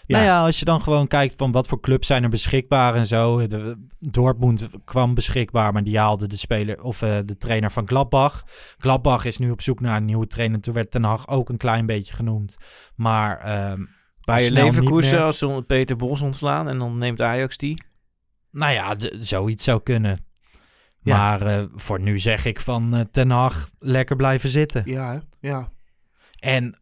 Nou ja, als je dan gewoon kijkt van wat voor clubs zijn er beschikbaar en zo. De, Dortmund kwam beschikbaar, maar die haalde de speler of eh, de trainer van Gladbach. Gladbach is nu op zoek naar een nieuwe trainer. Toen werd Ten Hag ook een klein beetje genoemd. Maar ehm Bayer snel niet Leverkusen als ze Peter Bos ontslaan en dan neemt Ajax die. Nou ja, zoiets zou kunnen. Ja. Maar eh, voor nu zeg ik van eh, Ten Hag lekker blijven zitten. Ja, hè? ja. En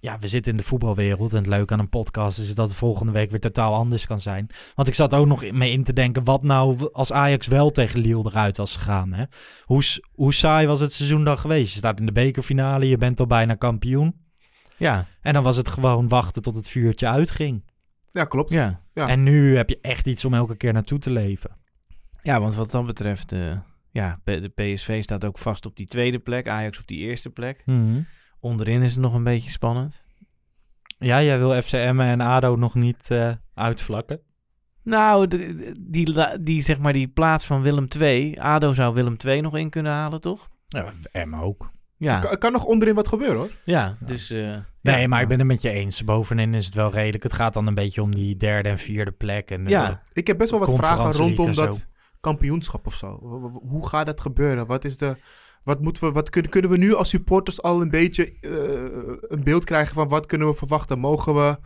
ja, we zitten in de voetbalwereld. En het leuke aan een podcast is dat het volgende week weer totaal anders kan zijn. Want ik zat ook nog mee in te denken, wat nou als Ajax wel tegen Lille eruit was gegaan. Hè? Hoe, hoe saai was het seizoen dan geweest? Je staat in de bekerfinale, je bent al bijna kampioen. Ja, En dan was het gewoon wachten tot het vuurtje uitging. Ja, klopt. ja. Ja. En nu heb je echt iets om elke keer naartoe te leven. ja want wat dat betreft, eh, ja, de PSV staat ook vast op die tweede plek. Ajax op die eerste plek. Onderin is het nog een beetje spannend. Ja, jij wil FCM en ADO nog niet eh, uitvlakken. Nou, die, die, zeg maar die plaats van Willem II. ADO zou Willem II nog in kunnen halen, toch? Ja, M ook. Ja, Kan, kan nog onderin wat gebeuren hoor. ja dus... eh, Nee, ja. maar ik ben het met je eens. Bovenin is het wel redelijk. Het gaat dan een beetje om die derde en vierde plek. En, Ja. Ik heb best wel wat vragen rondom dat kampioenschap of zo. Hoe gaat dat gebeuren? Wat is de. Wat moeten we, wat kunnen, kunnen we nu als supporters al een beetje eh, een beeld krijgen van wat kunnen we verwachten? Mogen we.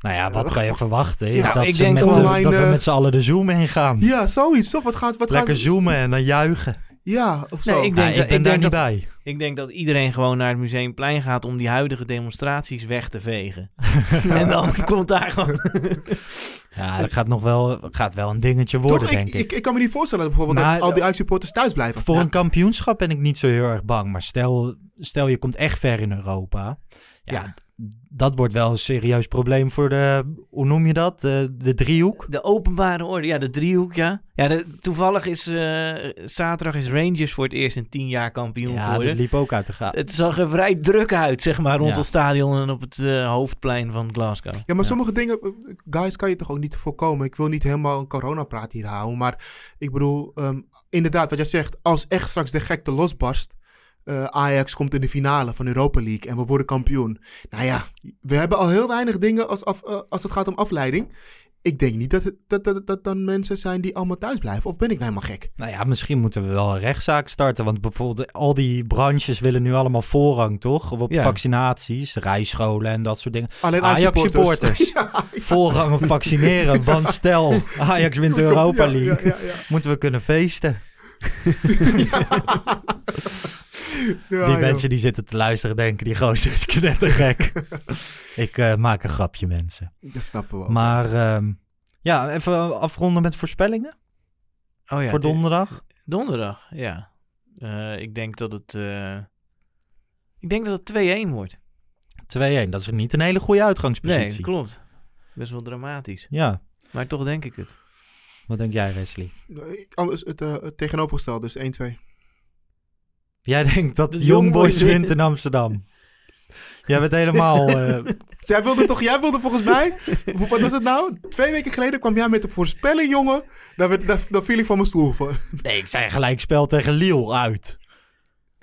Nou ja, wat kan je verwachten? Is Ja, dat, ik ze denk met, z'n- dat we Online, met z'n allen de Zoom ingaan. Ja, zoiets toch? Wat gaat. Wat Lekker gaat, zoomen en dan juichen. Ja, of zo. Nee, ik Nee, denk ik dat- ben ik daar denk niet dat- bij. Ik denk dat iedereen gewoon naar het Museumplein gaat om die huidige demonstraties weg te vegen. en dan komt daar gewoon... Ja, dat gaat nog wel, gaat wel een dingetje worden, toch? denk Ik, ik. ik, ik kan me niet voorstellen dat bijvoorbeeld Maar- dat al die uitsupporters thuis blijven. Voor Ja. een kampioenschap ben ik niet zo heel erg bang. Maar stel, stel je komt echt ver in Europa. Ja, Ja. Dat wordt wel een serieus probleem voor de, hoe noem je dat? De, de driehoek. De openbare orde, ja, de driehoek, ja. Ja, de- toevallig is eh, zaterdag is Rangers voor het eerst in tien jaar kampioen Ja, geworden. dat liep ook uit de gaten. Het zag er vrij druk uit, zeg maar, rond Ja. het stadion en op het eh, hoofdplein van Glasgow. Ja, maar sommige dingen, eh, guys, kan je toch ook niet voorkomen. Ik wil niet helemaal een coronapraat hier houden. Maar ik bedoel, ehm, inderdaad, wat jij zegt. Als echt straks de gekte losbarst. Eh, Ajax komt in de finale van Europa League en we worden kampioen. Nou ja, we hebben al heel weinig dingen als, af, eh, als het gaat om afleiding. Ik denk niet dat, het- dat, dat, dat dan mensen zijn die allemaal thuis blijven. Of ben ik nou helemaal gek? Nou ja, misschien moeten we wel een rechtszaak starten. Want bijvoorbeeld al die branches willen nu allemaal voorrang, toch? Op Ja. vaccinaties, rijscholen en dat soort dingen. Alleen Ajax-supporters. ja, Voorrang op vaccineren. Want stel, Ajax wint de Europa ja, League. Ja, ja, ja. Moeten we kunnen feesten. Ja, die joh. mensen die zitten te luisteren denken, die gozer is knettergek. Ik eh, maak een grapje, mensen. Dat snappen we ook. Maar ehm, ja, even afronden met voorspellingen Oh ja, voor de- donderdag. donderdag, ja. Eh, ik denk dat het... eh, ik denk dat het 2-1 wordt. 2-1, dat is niet een hele goede Nee, uitgangspositie. klopt. Best wel dramatisch. Ja, Maar toch denk ik het. wat denk jij, Wesley? Nee, Anders het, het tegenovergestelde, dus 1-2. Jij denkt dat De Young Boys Young Boys wint in Amsterdam. Jij bent helemaal... eh, Jij wilde toch, jij wilde volgens mij, wat was het nou? Twee weken geleden kwam jij met een voorspelling, jongen. Daar, werd- daar, daar viel ik van mijn stoel voor. nee, ik zei gelijkspel tegen Lille uit.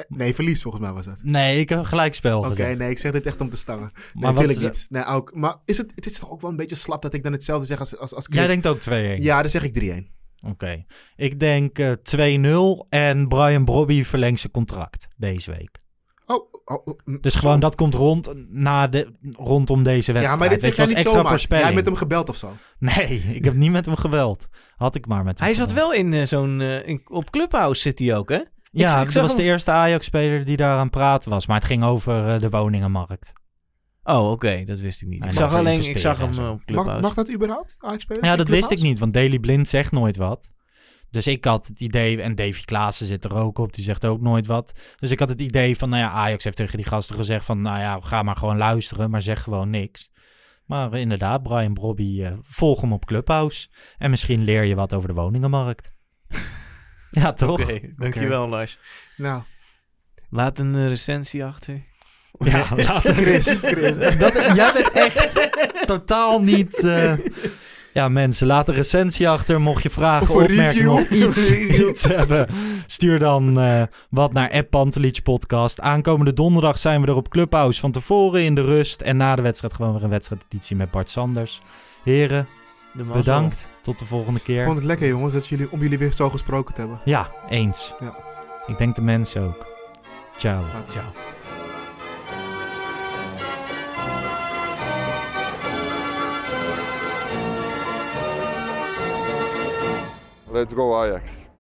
Nee, verlies volgens mij was het. Nee, ik heb gelijkspel Oké, nee, ik zeg dit echt om te stangen. Maar wil ik is- niet. Nee, ook, maar is het, het is toch ook wel een beetje slap dat ik dan hetzelfde zeg als, als, als Chris? Jij denkt ook 2-1? Ja, dan zeg ik 3-1. Oké. Ik denk eh 2-0 en Brian Brobby verlengt zijn contract deze week. Oh, oh, oh, mm, Dus zo. gewoon dat komt rond na de, rondom deze wedstrijd. Ja, maar dit zeg je, jij niet zomaar. Jij met hem gebeld of zo. Nee, ik heb niet met hem geweld. Had ik maar met hem Hij zat wel in eh, zo'n... eh, in- op Clubhouse zit hij ook, hè? Ja, ik dat zag was de eerste Ajax-speler die daar aan het praten was. Maar het ging over de woningenmarkt. Oh, oké. Dat wist ik niet. Ik zag alleen... Ik zag hem eh, op Mag, Clubhouse. mag dat überhaupt, Ajax-spelers? Ja, dat wist ik niet, want Daily Blind zegt nooit wat. Dus ik had het idee, en Davy Klaassen zit er ook op, die zegt ook nooit wat. Dus ik had het idee van, nou ja, Ajax heeft tegen die gasten gezegd van, nou ja, ga maar gewoon luisteren, maar zeg gewoon niks. Maar eh, inderdaad, Brian Brobby, eh, volg hem op Clubhouse. En misschien leer je wat over de woningenmarkt. ja, toch? Oké, dankjewel Lars. Nou, Laat een recensie achter. Ja, later. Chris, Chris. Dat, jij bent echt totaal niet... eh, Ja, mensen, laat een recensie achter. Mocht je vragen, Of opmerkingen of iets, iets hebben, stuur dan eh, wat naar App Pantelich Podcast. Aankomende donderdag zijn we er op Clubhouse van tevoren in de rust. En na de wedstrijd gewoon weer een wedstrijdeditie met Bart Sanders. Heren, bedankt. Tot de volgende Ik keer. vond het lekker, jongens, dat jullie, om jullie weer zo gesproken te hebben. Ja, eens. Ja. Ik denk de mensen ook. Ciao. Ciao. Let's go Ajax.